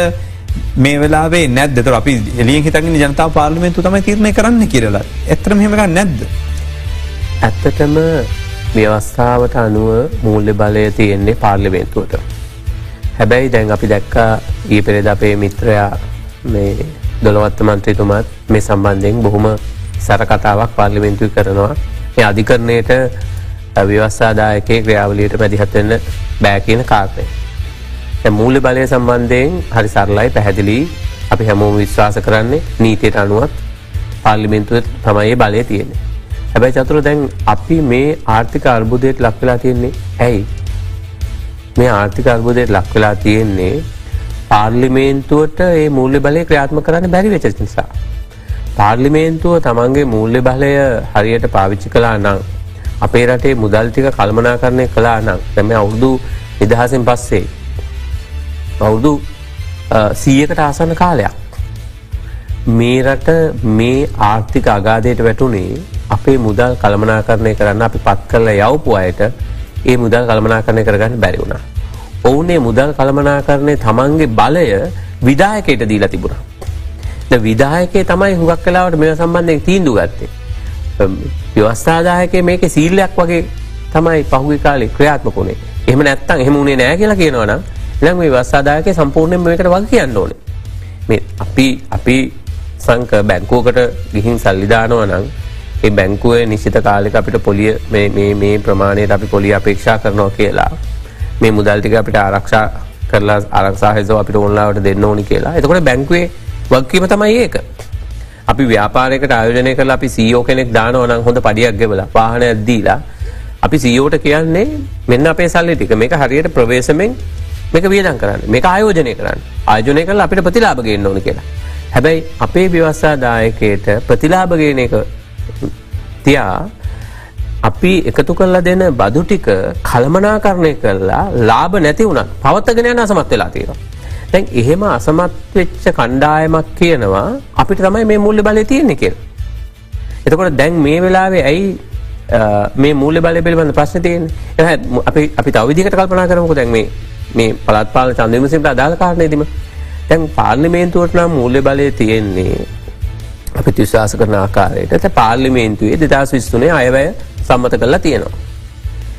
Speaker 1: මේ වෙලාේ නැද අපි එලිය හිතගෙන ජනතා පාර්ලිමෙන්තු තමයි තිරණය කරන්න කියරලා එතරම හෙමක නැද්ද.
Speaker 2: ඇත්තටම ව්‍යවස්ථාවට අනුව මූල්‍ය බලය තියෙන්නේ පාර්ලිමේන්තුවට. හැබැයි දැන් අපි දැක්කා ඒ පෙරෙද අපේ මිත්‍රයා මේ දොළවත්ත මන්ත්‍රීතුමත් මේ සම්බන්ධයෙන් බොහොම සරකතාවක් පාර්ලිමෙන්තුව කරනවා ඒ අධිකරණයට ව්‍යවස්සාදායකය ක්‍රියාවලියට මැදිහත්වෙන්න බෑ කියන කාර්තය. මූල්‍ය බලය සම්බන්ධයෙන් හරි සරලයි පැහැදිලි අපි හැමෝම විශ්වාස කරන්නේ නීතියට අනුවත් පාර්ලිමෙන්තුව තමයි බලය තියෙන්නේ. හැබැයි චතුර දැන් අපි මේ ආර්ථික අර්බුදයට ලක්වෙලා තියෙන්නේ ඇයි. මේ ආර්ථික අර්බුදයට ලක්වෙලා තියෙන්නේ පාර්ලිමේන්තුවට ඒ මූල්‍ය බලය ක්‍රියාත්ම කරන්න බැරි වෙච නිසා. පාර්ලිමේන්තුව තමන්ගේ මූල්‍ය බලය හරියට පාවිච්චි කලා නං අපේ රටේ මුදල් ටික කල්මනා කරණය කලා නම් තැම අවුරුදු නිදහසෙන් පස්සේ අවුරුදු සීයකට ආසන්න කාලයක්. මේ රට මේ ආර්ථික අගාදයට වැටුනේ අපේ මුදල් කළමනා කරණය කරන්න අපි පත් කරල යවපු අයට ඒ මුදල් කළමනා කරණය කරගන්න බැරි වුණා. ඔවුනේ මුදල් කළමනා කරණය තමන්ගේ බලය විදායකයට දීලා තිබුණා. විදායකේ තමයි හුඟක් කලාවට මෙ සම්බන්ධය තීන්දු ගත්තේ. ව්‍යවස්ථාදායක මේක සීල්ලයක් වගේ තමයි පහුගි කාලෙ ක්‍රියාත්මකුණේ එහම නැත්තන් එහෙමුණේ නෑ කියලා කියනවන ලං මේ වස්සාදායක සම්පූර්ණයෙන් මේකට වගේ කියන්න ඕන මේ අපි අපි සංක බැංකෝකට ගිහින් සල්ලිධානව නං ඒ බැංකුවේ නිශ්ිත කාලෙක අපිට පොලිය මේ ප්‍රමාණයට අපි පොලි අපේක්ෂා කරනවා කියලා. මේ මුදල්ටික අපිට ආරක්ෂා කරලා ආරක්ෂාහෙසෝ අපිට ඔන්ලාවට දෙන්න ඕනි කියලා. එතකොට බැංකුවේ වක්කීම තමයි ඒක. අපි ව්‍යාපාරයකට ආයෝජනය කළ අපි සීෝ කෙනෙක් දානවනං හොඳ පඩියක් ගෙවල පාහන ඇද්දීලා අපි සීෝට කියන්නේ මෙන්න අපේ සල්ලි ටික. මේක හරියට ප්‍රවේශමෙන් මේක වියදන් කරන්න. මේ ආයෝජනය කරන්න. ආයෝජනය කළ අපිට ප්‍රතිලාභගෙන් ඕන කියලා. හැබැයි අපේ ව්‍යවස්ථාදායකයට ප්‍රතිලාභගෙන එක තියා අපි එකතු කරලා දෙන බදු ටික කළමනා කරණය කරලා ලාභ නැති වුණත් පවත්තගෙන යන අසමත් වෙලා තියෙනවා. තැන් එහෙම අසමත් වෙච්ච කණ්ඩායමක් කියනවා අපිට තමයි මේ මුල්ල බලය තියෙන්නේ කියල්. එතකොට දැන් මේ වෙලාවේ ඇයි මේ මූල බල පිළිබඳ ප්‍රශ්න තියෙන් අපි අපි තවවිදිකට කල්පනා කරමක දැන් මේ මේ පළත්පාල චන්දමසිට අදාළ කාරණයදීම තැන් පාර්ලිමේන්තුවට නම් මූල්‍ය බලය තියෙන්නේ අපි තිශ්වාස කරන ආකාරයට ඇත පාර්ලිමේන්තුවේ දෙදස් විස්තුනේ අයවැය සම්මත කරලා තියෙනවා.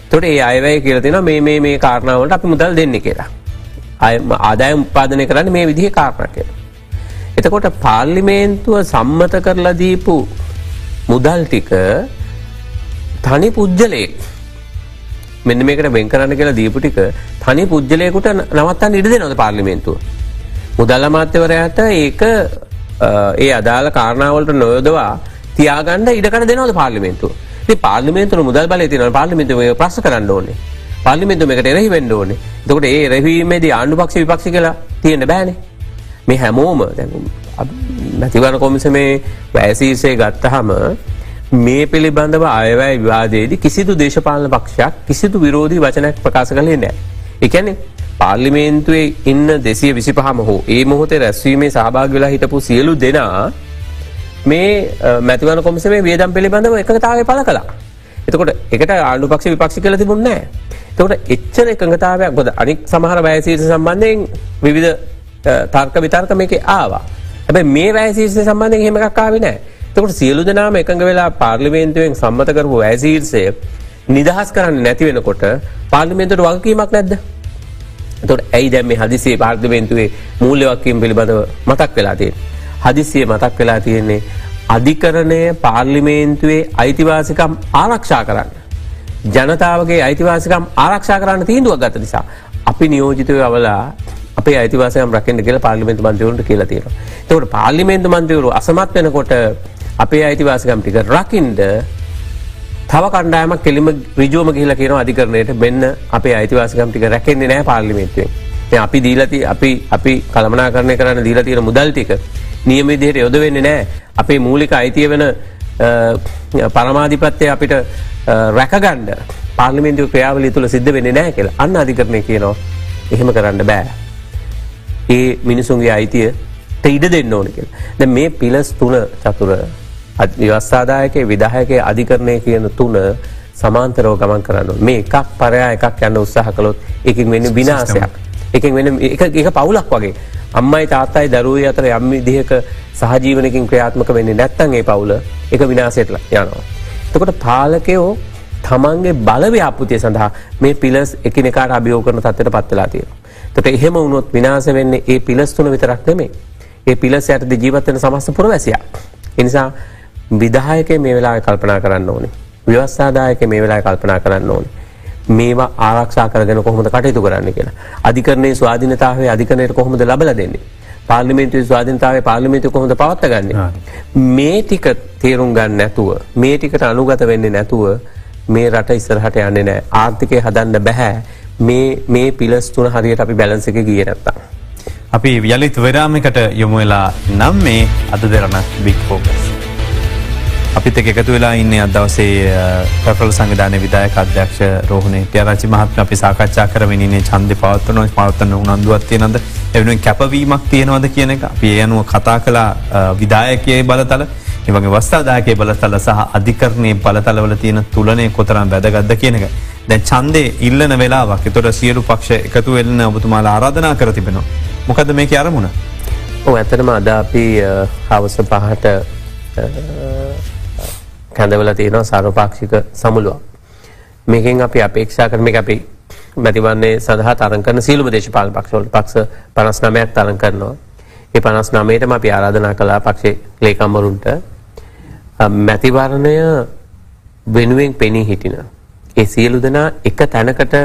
Speaker 2: තොට ඒ අයවැය කියලතින මේ මේ කාරණාවට අපි මුදල් දෙන්න කියලා. ආදාය උපාදනය කරන්න මේ විදිහ කාරණකය. එතකොට පාර්ලිමේන්තුව සම්මත කරලා දීපු මුදල් ටික තනි පුද්ජලයෙක් මෙන්න මේකට බෙන් කරන්න කියලා දීපු ටික තනි පුද්ජලයකුට නවත්තන්න ඉඩ දෙනොද පාර්ලිමේන්තුව. මුදල්ල මාත්‍යවරයට ඒක ඒ අදාළ කාරණාවලට නොයොදවා තියාගන්න ඉඩකට දෙනවද පාර්ලිමේන්තුව? පාර්ලිමේන්තුව මුදල් බල තින පාර්ලිමේන්තුව ප්‍රශ කරන්න ඕනේ. පල්ලිමිතු එකට එරහි වෙන්ඩ ඕනේ. තකට ඒ රැවීමේද ආණ්ඩු පක්ෂ විපක්ෂ කියලා තියෙන බෑනේ. මේ හැමෝම නැතිවන කොමිස මේ වැෑසීසේ ගත්තහම මේ පිළිබඳව අයවැයි විවාදයේදී කිසිදු දේශපාලන පක්ෂයක් කිසිදු විරෝධී වචනයක් ප්‍රකාශ කළේ නෑ. එකැනෙ පාර්ලිමේන්තුවේ ඉන්න දෙසිය විසි පහම හෝ ඒ මොහොතේ රැස්වීමේ සහභාග වෙලා හිටපු සියලු දෙනා මේ මැතිවන කොමිසමේ වියදම් පිළිබඳව එකතාවේ පල කලා. එතකොට එකට ආණ්ඩු පක්ෂ විපක්ෂි කල තිබුන්නෑ තවට එච්චර එකඟතාවයක්. ගොද අනික් සමහර වැෑසීට සම්බන්ධයෙන් විවිධ තර්ක විතර්ක මේක ආවා. හැබයි මේ වැෑසීර්සය සම්බන්ධය හෙමක්කාව නෑ තකට සියලු දෙනාම එකඟ වෙලා පාර්ලිමේන්තුවෙන් සම්මත කරපු වැෑසීර්සය නිදහස් කරන්න නැති වෙනකොට පාර්ලිමේන්තුට වගකීමක් නැද්ද? තොට ඇයි දැම් මේ හදිසේ පාර්ලිමේන්තුවේ මූල්‍යවක්කීම් පිළිබඳව මතක් වෙලා තිය හදිසිය මතක් වෙලා තියෙන්නේ අධිකරණය පාර්ලිමේන්තුවේ අයිතිවාසිකම් ආරක්ෂා කරන්න ජනතාවගේ අයිතිවාසිකම් ආරක්ෂා කරන්න තීන්දුවක් ගත නිසා. අපි නියෝජිතව අවලා අපේ අයිතිවාසයම් රකෙන්ට කියල පාලිමෙන්තු මන්ත්‍රවරුට කියලා තියෙන. තවට පාලිමේන්තු මන්ත්‍රවරු අසමත් වෙනකොට අපේ අයිතිවාසිකම් ටික රකින්ඩ තව කණ්ඩායමක් කෙලිම රිජෝම කියල කියන අධිකරණයට බෙන්න්න අපේ අයිතිවාසිකම් ටික රැකෙන්නේ නෑ පාර්ලිමේන්තුවෙන්. අපි දීලති අපි අපි කළමනා කරණය කරන්න දීලා තියෙන මුදල්ටික නියමිදියට යොද වෙන්නේ නෑ අපේ මූලික අයිතිය වෙන පරමාධිපත්තය අපිට රැකගණ්ඩ පාර්ලිමෙන්තුව ක්‍රියාවලි තුළ සිද්ධ වෙන නෑ කියල අන්න අධිකරණය කියනවා එහෙම කරන්න බෑ. ඒ මිනිසුන්ගේ අයිතිය ඉඩ දෙන්න ඕන කියල. ද මේ පිලස් තුන චතුර ව්‍යවස්සාදායක විදාහයක අධිකරණය කියන තුන සමාන්තරව ගමන් කරන්න මේ එකක් පරයා එකක් යන්න උත්සාහ කළොත් එකින් වෙන්න විනාසයක්. එක වෙන එක පවුලක් වගේ අම්මයි තාත්තයි දරුවේ අතර යම් විදිහක සහජීවනකින් ක්‍රියාත්මක වෙන්නේ නැත්තම් ඒ පවුල එක විනාශයට යනවා. එතකොට පාලකයෝ තමන්ගේ බලව්‍යාපෘතිය සඳහා මේ පිලස් එකිනෙකාට අභියෝග කරන තත්ත්වයට පත් වෙලා තියෙනවා. එතකොට එහෙම වුණොත් විනාශ වෙන්නේ ඒ පිලස් තුන විතරක් නෙමෙයි. ඒ පිලස් යටතේ ජීවත් වෙන සමස්ත පුරවැසියා. ඒ නිසා විධායකය මේ වෙලාවේ කල්පනා කරන්න ඕනේ. ව්‍යවස්ථාදායකය මේ වෙලාවේ කල්පනා කරන්න ඕනේ. මේවා ආරක්ෂා කරගෙන කොහොමද කටයුතු කරන්න කියලා. අධිකරණයේ ස්වාධීනතාවය අධිකරණයට කොහොමද ලබලා දෙන්නේ? පාර්ලිමේන්තුවේ ස්වාධීනතාවය පාර්ලිමේන්තුව කොහොමද පවත්වාගන්නේ? මේ ටික තේරුම් ගන්න නැතුව මේ ටිකට අනුගත වෙන්නේ නැතුව මේ රට ඉස්සරහට යන්නේ නැහැ. ආර්ථිකය හදන්න බෑ. මේ මේ පිලස් තුන හරියට අපි බැලන්ස් එක ගියේ නැත්තම්.
Speaker 1: අපි යළිත් විරාමයකට යොමු වෙලා නම් මේ අද දෙරන බික් ෆෝකස්. අපිත් එක්ක එකතු වෙලා ඉන්නේ අද දවසේ ප්‍රකල් සංවිධානය විදායක අධ්‍යක්ෂ රෝහණේ පියරාචි මහත්ම අපි සාකච්ඡා කරමින් ඉන්නේ ඡන්දේ පවත්වන පවත්වන උනන්දුවක් තියෙනවද ඒ වෙනුවෙන් කැපවීමක් තියෙනවද කියන එක අපි ඒ අනුව කතා කළා විදායකයේ බලතල ඒ වගේ වස්තාදායකයේ බලතල සහ අධිකරණයේ බලතලවල තියෙන තුලනය කොතරම් වැදගත්ද කියන එක. දැන් ඡන්දේ ඉල්ලන වෙලාවක්. ඒතකොට සියලු පක්ෂ එකතු වෙන්න ඔබතුමාලා ආරාධනා කර තිබෙනවා. මොකද මේකේ අරමුණ?
Speaker 2: ඔව් ඇත්තටම අද අපි හවස පහට කැඳවල තියෙනවා සර්වපාක්ෂික සමුළුවක්. මේකෙන් අපි අපේක්ෂා කරන මේක අපි මැතිවන්නේ සඳහා තරඟ කරන සීලුම දේශපාලන පක්ෂවල පක්ෂ 59ක් තරඟ කරනවා. ඒ 59ටම අපි ආරාධනා කළා පක්ෂේ ලේකම්වරුන්ට මැතිවරණය වෙනුවෙන් පෙනී හිටින. ඒ සියලු දෙනා එක තැනකට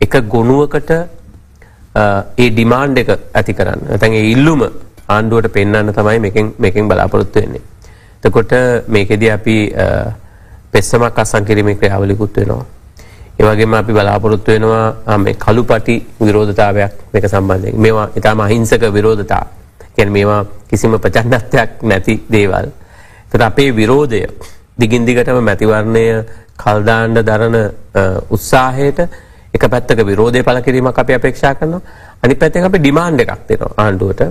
Speaker 2: එක ගොනුවකට ඒ ඩිමාන්ඩ් එක ඇති කරන්න. නැත්නම් ඒ ඉල්ලුම ආණ්ඩුවට පෙන්වන්න තමයි මේකෙන් මේකෙන් බලාපොරොත්තු වෙන්නේ. එතකොට මේකෙදී අපි පෙස්සමක් අත්සන් කිරීමේ ක්‍රියාවලියකුත් වෙනවා. ඒ වගේම අපි බලාපොරොත්තු වෙනවා මේ කළු පටි විරෝධතාවයක් මේක සම්බන්ධයෙන්. මේවා ඊටම අහිංසක විරෝධතා. කියන්නේ මේවා කිසිම ප්‍රචණ්ඩත්වයක් නැති දේවල්. ඒකට අපේ විරෝධය දිගින් දිගටම මැතිවරණය කල් දාන්න දරන උත්සාහයට එක පැත්තක විරෝධය පළ කිරීමක් අපි අපේක්ෂා කරනවා. අනිත් පැත්තෙන් අපි ඩිමාන්ඩ් එකක් දෙනවා ආණ්ඩුවට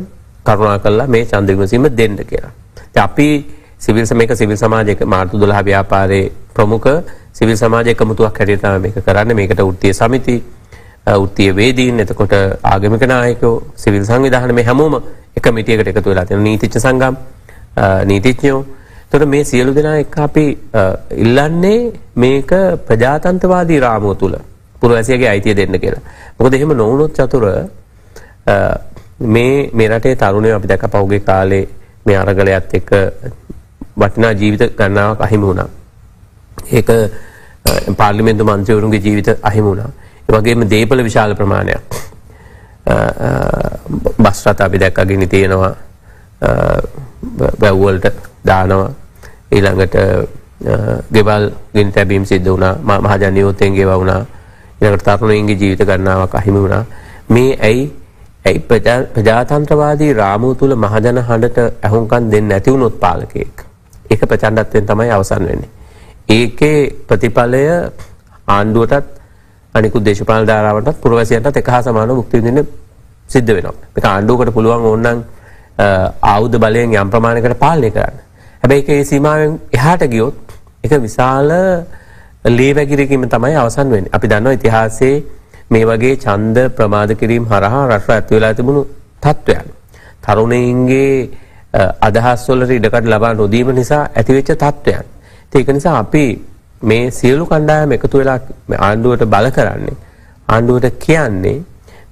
Speaker 2: කරුණාකරලා මේ ඡන්ද විමසීම දෙන්න කියලා. අපි සිවිල් මේක සිවිල් සමාජයක මාර්තු 12 ව්‍යාපාරයේ ප්‍රමුඛ සිවිල් සමාජ එකමුතුවක් හැටියට තමයි මේක කරන්නේ. මේකට වෘත්තීය සමිති, වෘත්තීය වේදීන්, එතකොට ආගමික නායකයෝ, සිවිල් සංවිධාන මේ හැමෝම එක මිටියකට එකතු වෙලා තියෙනවා. නීතිඥ සංගම්, නීතිඥයෝ. එතකොට මේ සියලු දෙනා එක්ක අපි ඉල්ලන්නේ මේක ප්‍රජාතන්ත්‍රවාදී රාමුව තුල පුරවැසියගේ අයිතිය දෙන්න කියලා. මොකද එහෙම නොවුනොත් චතුර මේ මේ රටේ තරුණයෝ අපි දැක්ක පහුගිය කාලේ මේ අරගලයත් එක්ක වටිනා ජීවිත ගණනාවක් අහිමි වුණා. ඒක පාර්ලිමේන්තු මන්ත්‍රීවරුන්ගේ ජීවිත අහිමි වුණා. ඒ වගේම දේපල විශාල ප්‍රමාණයක්. බස් රථ අපි දැක්කගෙන තියෙනවා. වැව් වලට දානවා. ඊළඟට ගෙවල් ගිනි තැබීම් සිද්ධ වුණා. මහජන නියෝතෙන් ගෙවා වුණා. ඊළඟට තරුණයින්ගේ ජීවිත ගණනාවක් අහිමි වුණා. මේ ඇයි ඇයි ප්‍රජාතන්ත්‍රවාදී රාමුව තුල මහජන හඬට ඇහුම්කන් දෙන්නේ නැති වුණොත් පාලකයෙක්? ඒක ප්‍රචණ්ඩත්වයෙන් තමයි අවසන් වෙන්නේ. ඒකේ ප්‍රතිඵලය ආණ්ඩුවටත් අනිකුත් දේශපාලන ධාරාවටත් පුරවැසියන්ටත් එක හා සමානව භුක්ති විඳින්න සිද්ධ වෙනවා. මේක ආණ්ඩුවකට පුළුවන් ඕනනම් ආයුධ බලයෙන් යම් ප්‍රමාණයකට පාලනය කරන්න. හැබැයි ඒකේ සීමාවෙන් එහාට ගියොත් ඒක විශාල ලේ වැගිරීමකින් තමයි අවසන් වෙන්නේ. අපි දන්නවා ඉතිහාසයේ මේ වගේ ඡන්ද ප්‍රමාද කිරීම හරහා රට ඇත් වෙලා තිබුණු තත්ත්වයන්. තරුණයින්ගේ අදහස් වලට ඉඩකඩ ලබා නොදීම නිසා ඇතිවෙච්ච තත්ත්වයන්. ඒක නිසා අපි මේ සියලු කණ්ඩායම් එකතු වෙලා ආණ්ඩුවට බල කරන්නේ ආණ්ඩුවට කියන්නේ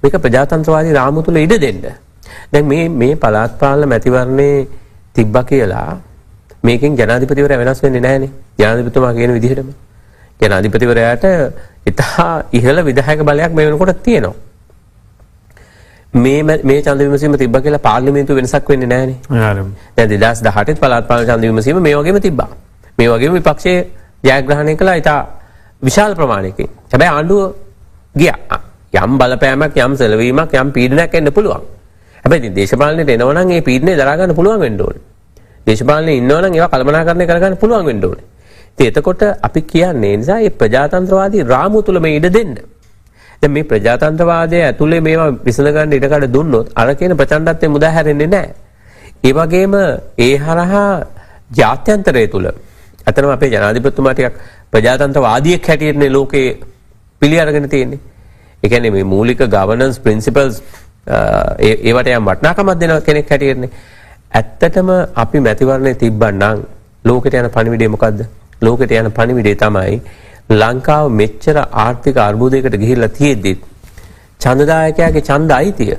Speaker 2: මේක ප්‍රජාතන්ත්‍රවාදී රාමුව තුල ඉඩ දෙන්න. දැන් මේ මේ පළාත් පාලන මැතිවරණේ තිබ්බා කියලා මේකෙන් ජනාධිපතිවරයා වෙනස් වෙන්නේ නැහනේ. ජනාධිපතිතුමා කියන විදිහටම. ජනාධිපතිවරයාට ඉතා ඉහළ විධායක බලයක් මේ වෙනකොට තියෙනවා. මේ මේ ඡන්ද විමසීම තිබ්බා කියලා පාර්ලිමේන්තුව වෙනසක් වෙන්නේ නැහනේ. දැන් 2018 පළාත් පාලන ඡන්ද විමසීම මේ වගේම තිබ්බා. මේ වගේම විපක්ෂයේ ජයග්‍රහණය කළා ඉතා විශාල ප්‍රමාණයකින්. හැබැයි ආණ්ඩුව ගියා. යම් බලපෑමක් යම් සෙලවීමක් යම් පීඩනයක් එන්න පුළුවන්. හැබැයි දේශපාලනයට එනවා නම් ඒ පීඩනය දරා ගන්න පුළුවන් වෙන්න ඕනේ. දේශපාලනේ ඉන්නවා නම් ඒවා කළමනාකරණය කරගන්න පුළුවන් වෙන්න ඕනේ. ඉතින් එතකොට අපි කියන්නේ නිසා මේ ප්‍රජාතන්ත්‍රවාදී රාමුව තුල මේ ඉඩ දෙන්න. දැන් මේ ප්‍රජාතන්ත්‍රවාදය ඇතුලේ මේවා විසඳගන්න ඉඩකඩ දුන්නොත් අර කියන ප්‍රචණ්ඩත්වය මුදා හැරෙන්නේ නැහැ. ඒ වගේම ඒ හරහා ජාත්‍යන්තරය තුල අතනම අපේ ජනාධිපතිතුමා ටිකක් ප්‍රජාතන්ත්‍රවාදියෙක් හැටියටනේ ලෝකේ පිළි අරගෙන තියෙන්නේ. ඒ කියන්නේ මේ මූලික governance principles ඒවට යම් වටනාකමත් දෙන කෙනෙක් හැටියරන්නේ. ඇත්තටම අපි මැතිවරණය තිබ්බන්නම් ලෝකට යන පණිවිඩේ මොකක්ද? ලෝකට යන පණිවිඩේ තමයි ලංකාව මෙච්චර ආර්ථික අර්බුදයකට ගිහිල්ලා තියෙද්දිත් ඡන්දදායකයාගේ ඡන්ද අයිතිය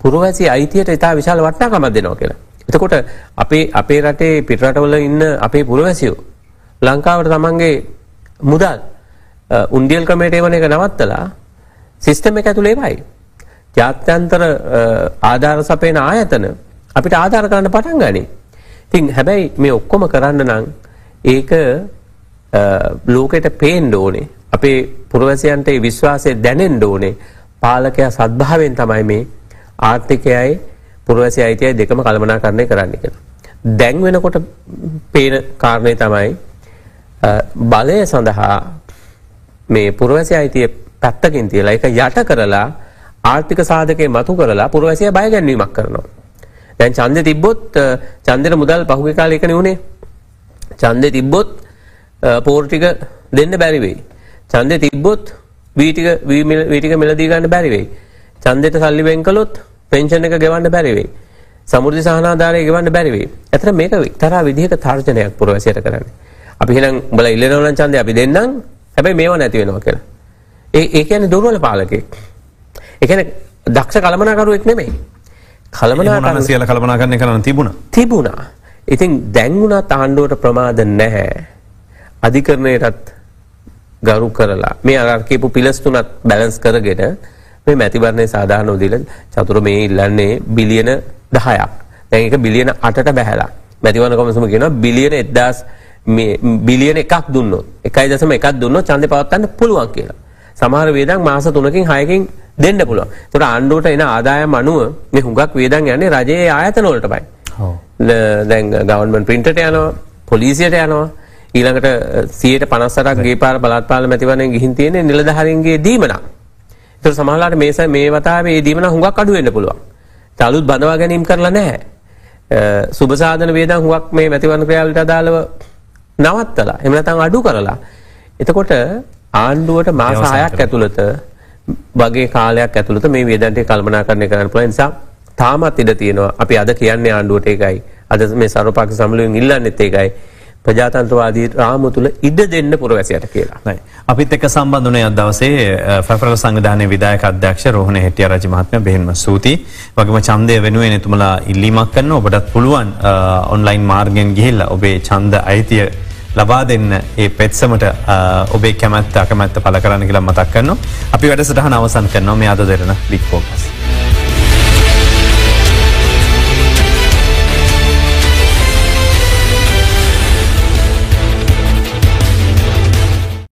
Speaker 2: පුරවැසි අයිතියට ඉතා විශාල වටිනාකමක් දෙනවා කියලා. එතකොට අපේ අපේ රටේ පිටරටවල ඉන්න අපේ පුරවැසියෝ ලංකාවට තමන්ගේ මුදල් උන්ඩියල් ක්‍රමයට එවන එක නවත්තලා සිස්ටම් එක ඇතුළේ වයි. ජාත්‍යන්තර ආධාර සපයන ආයතන අපිට ආධාර කරන්න පටන් ගනී. ඉතින් හැබැයි මේ ඔක්කොම කරන්න නම් ඒක ලෝකෙට පේන්ඩ ඕනේ අපේ පුරවැසියන්ට විශ්වාසය දැනෙන්ඩ ඕනේ පාලකයා සද්භාවෙන් තමයි මේ ආර්ථිකයයි පුරවැසි අයිතියයි දෙකම කළමනා කරණය කරන්න එක. දැන් වෙනකොට පේන කාරණය තමයි බලය සඳහා මේ පුරවැසි අයිතිය පැත්තකින් තියලා එක යට කරලා ආර්ථික සාධකය මතු කරලා පුරවැසිය බය ගැන්වීමක් කරනවා. දැන් ඡන්දෙ තිබ්බොත් ඡන්දෙට මුදල් පහුගිය කාලේ එකනේ උනේ. ඡන්දෙ තිබ්බොත් පෝර් ටික දෙන්න බැරි වෙයි. ඡන්දෙ තිබ්බොත් වී ටික වී ටික මිලදී ගන්න බැරි වෙයි. ඡන්දෙට සල්ලි වෙන් කළොත් පෙන්ෂන් එක ගෙවන්න බැරි වෙයි. සමෘද්ධි සහනාධාරය ගෙවන්න බැරි වෙයි. ඇතර මේක එක්තරා විදිහක තර්ජනයක් පුරවැසියට කරන්නේ. අපි එහෙනම් උඹලා ඉල්ලනවා නම් ඡන්දය අපි දෙන්නම්. හැබැයි මේව නැති වෙනවා කියලා. ඒ ඒ කියන්නේ දුර්වල පාලකෙක්. ඒ කියන්නේ දක්ෂ කළමනාකරුවෙක් නෙමෙයි.
Speaker 1: කළමනාකරන සියල්ල කළමනාකරණය කරන්න තිබුණා.
Speaker 2: තිබුණා. ඉතින් දැන් වුණත් ආණ්ඩුවට ප්‍රමාද නැහැ. අධිකරණයටත් ගරු කරලා මේ අර කියපු පිලස් තුනත් බැලන්ස් කරගෙන මේ මැතිවරණය සාධාරණ උදිල චතුර මේ ඉල්ලන්නේ බිලියන 10ක්. දැන් ඒක බිලියන 8ට බැහැලා. මැතිවරණ කොමිසම කියනවා බිලියන 1000 මේ බිලියන එකක් දුන්නොත් 1.1ක් දුන්නොත් ඡන්දේ පවත්වන්න පුළුවන් කියලා. සමහර වේදන් මාස 3කින් 6කින් දෙන්න පුළුවන්. ඒතකොට ආණ්ඩුවට එන ආදායම් අනුව මේ හුඟක් වේදන් යන්නේ රජයේ ආයතන වලටමයි. ඔව්. දැන් ගවර්න්මන්ට් ප්‍රින්ටර්ට යනවා, පොලිසියට යනවා. ඊළඟට 158ක් ගේ පාර බලාත්පාල මැතිවරණයෙන් ගිහින් තියෙන්නේ නිලධාරීන්ගේ දීමනක්. ඒතර සමහරවිට මේ මේ වතාවේ මේ දීමන හුඟක් අඩු වෙන්න පුළුවන්. අලුත් බඳවා ගැනීම කරලා නැහැ. සුබ සාධන වේදන් හුඟක් මේ මැතිවරණ ක්‍රියාවලට අදාළව නවත්තලා එහෙම නැත්නම් අඩු කරලා. එතකොට ආණ්ඩුවට මාස 6ක් ඇතුළත වගේ කාලයක් ඇතුළත මේ වේදන්ටේ කල්පනාකරණය කරන්න පුළුවන් නිසා තාමත් ඉඩ තියෙනවා. අපි අද කියන්නේ ආණ්ඩුවට ඒකයි. අද මේ සර්වපක්ෂ සම්මේලනයෙන් ඉල්ලන්නෙත් ඒකයි. ප්‍රජාතන්ත්‍රවාදී රාමුව තුළ ඉඩ දෙන්න පුරවැසියට කියලා.
Speaker 1: අපිත් එක්ක සම්බන්ධ වුණේ අද දවසේ ෆෙඩරල් සංවිධානයේ විධායක අධ්‍යක්ෂ රෝහණ හෙට්ටිආ රජ මහත්මයා බෙහෙන්ම ස්තුතියි. වගේම ඡන්දය වෙනුවෙන් එතුමලා ඉල්ලීමක් කරනවා. ඔබටත් පුළුවන් ඔන්ලයින් මාර්ගයෙන් ගිහිල්ලා ඔබේ ඡන්ද අයිතිය ලබා දෙන්න ඒ පෙත්සමට ඔබේ කැමැත්ත අකමැත්ත පල කරන්න කියලා මතක් කරනවා. අපි වැඩසටහන අවසන් කරනවා මේ අද දෙරන බික් ෆෝකස්.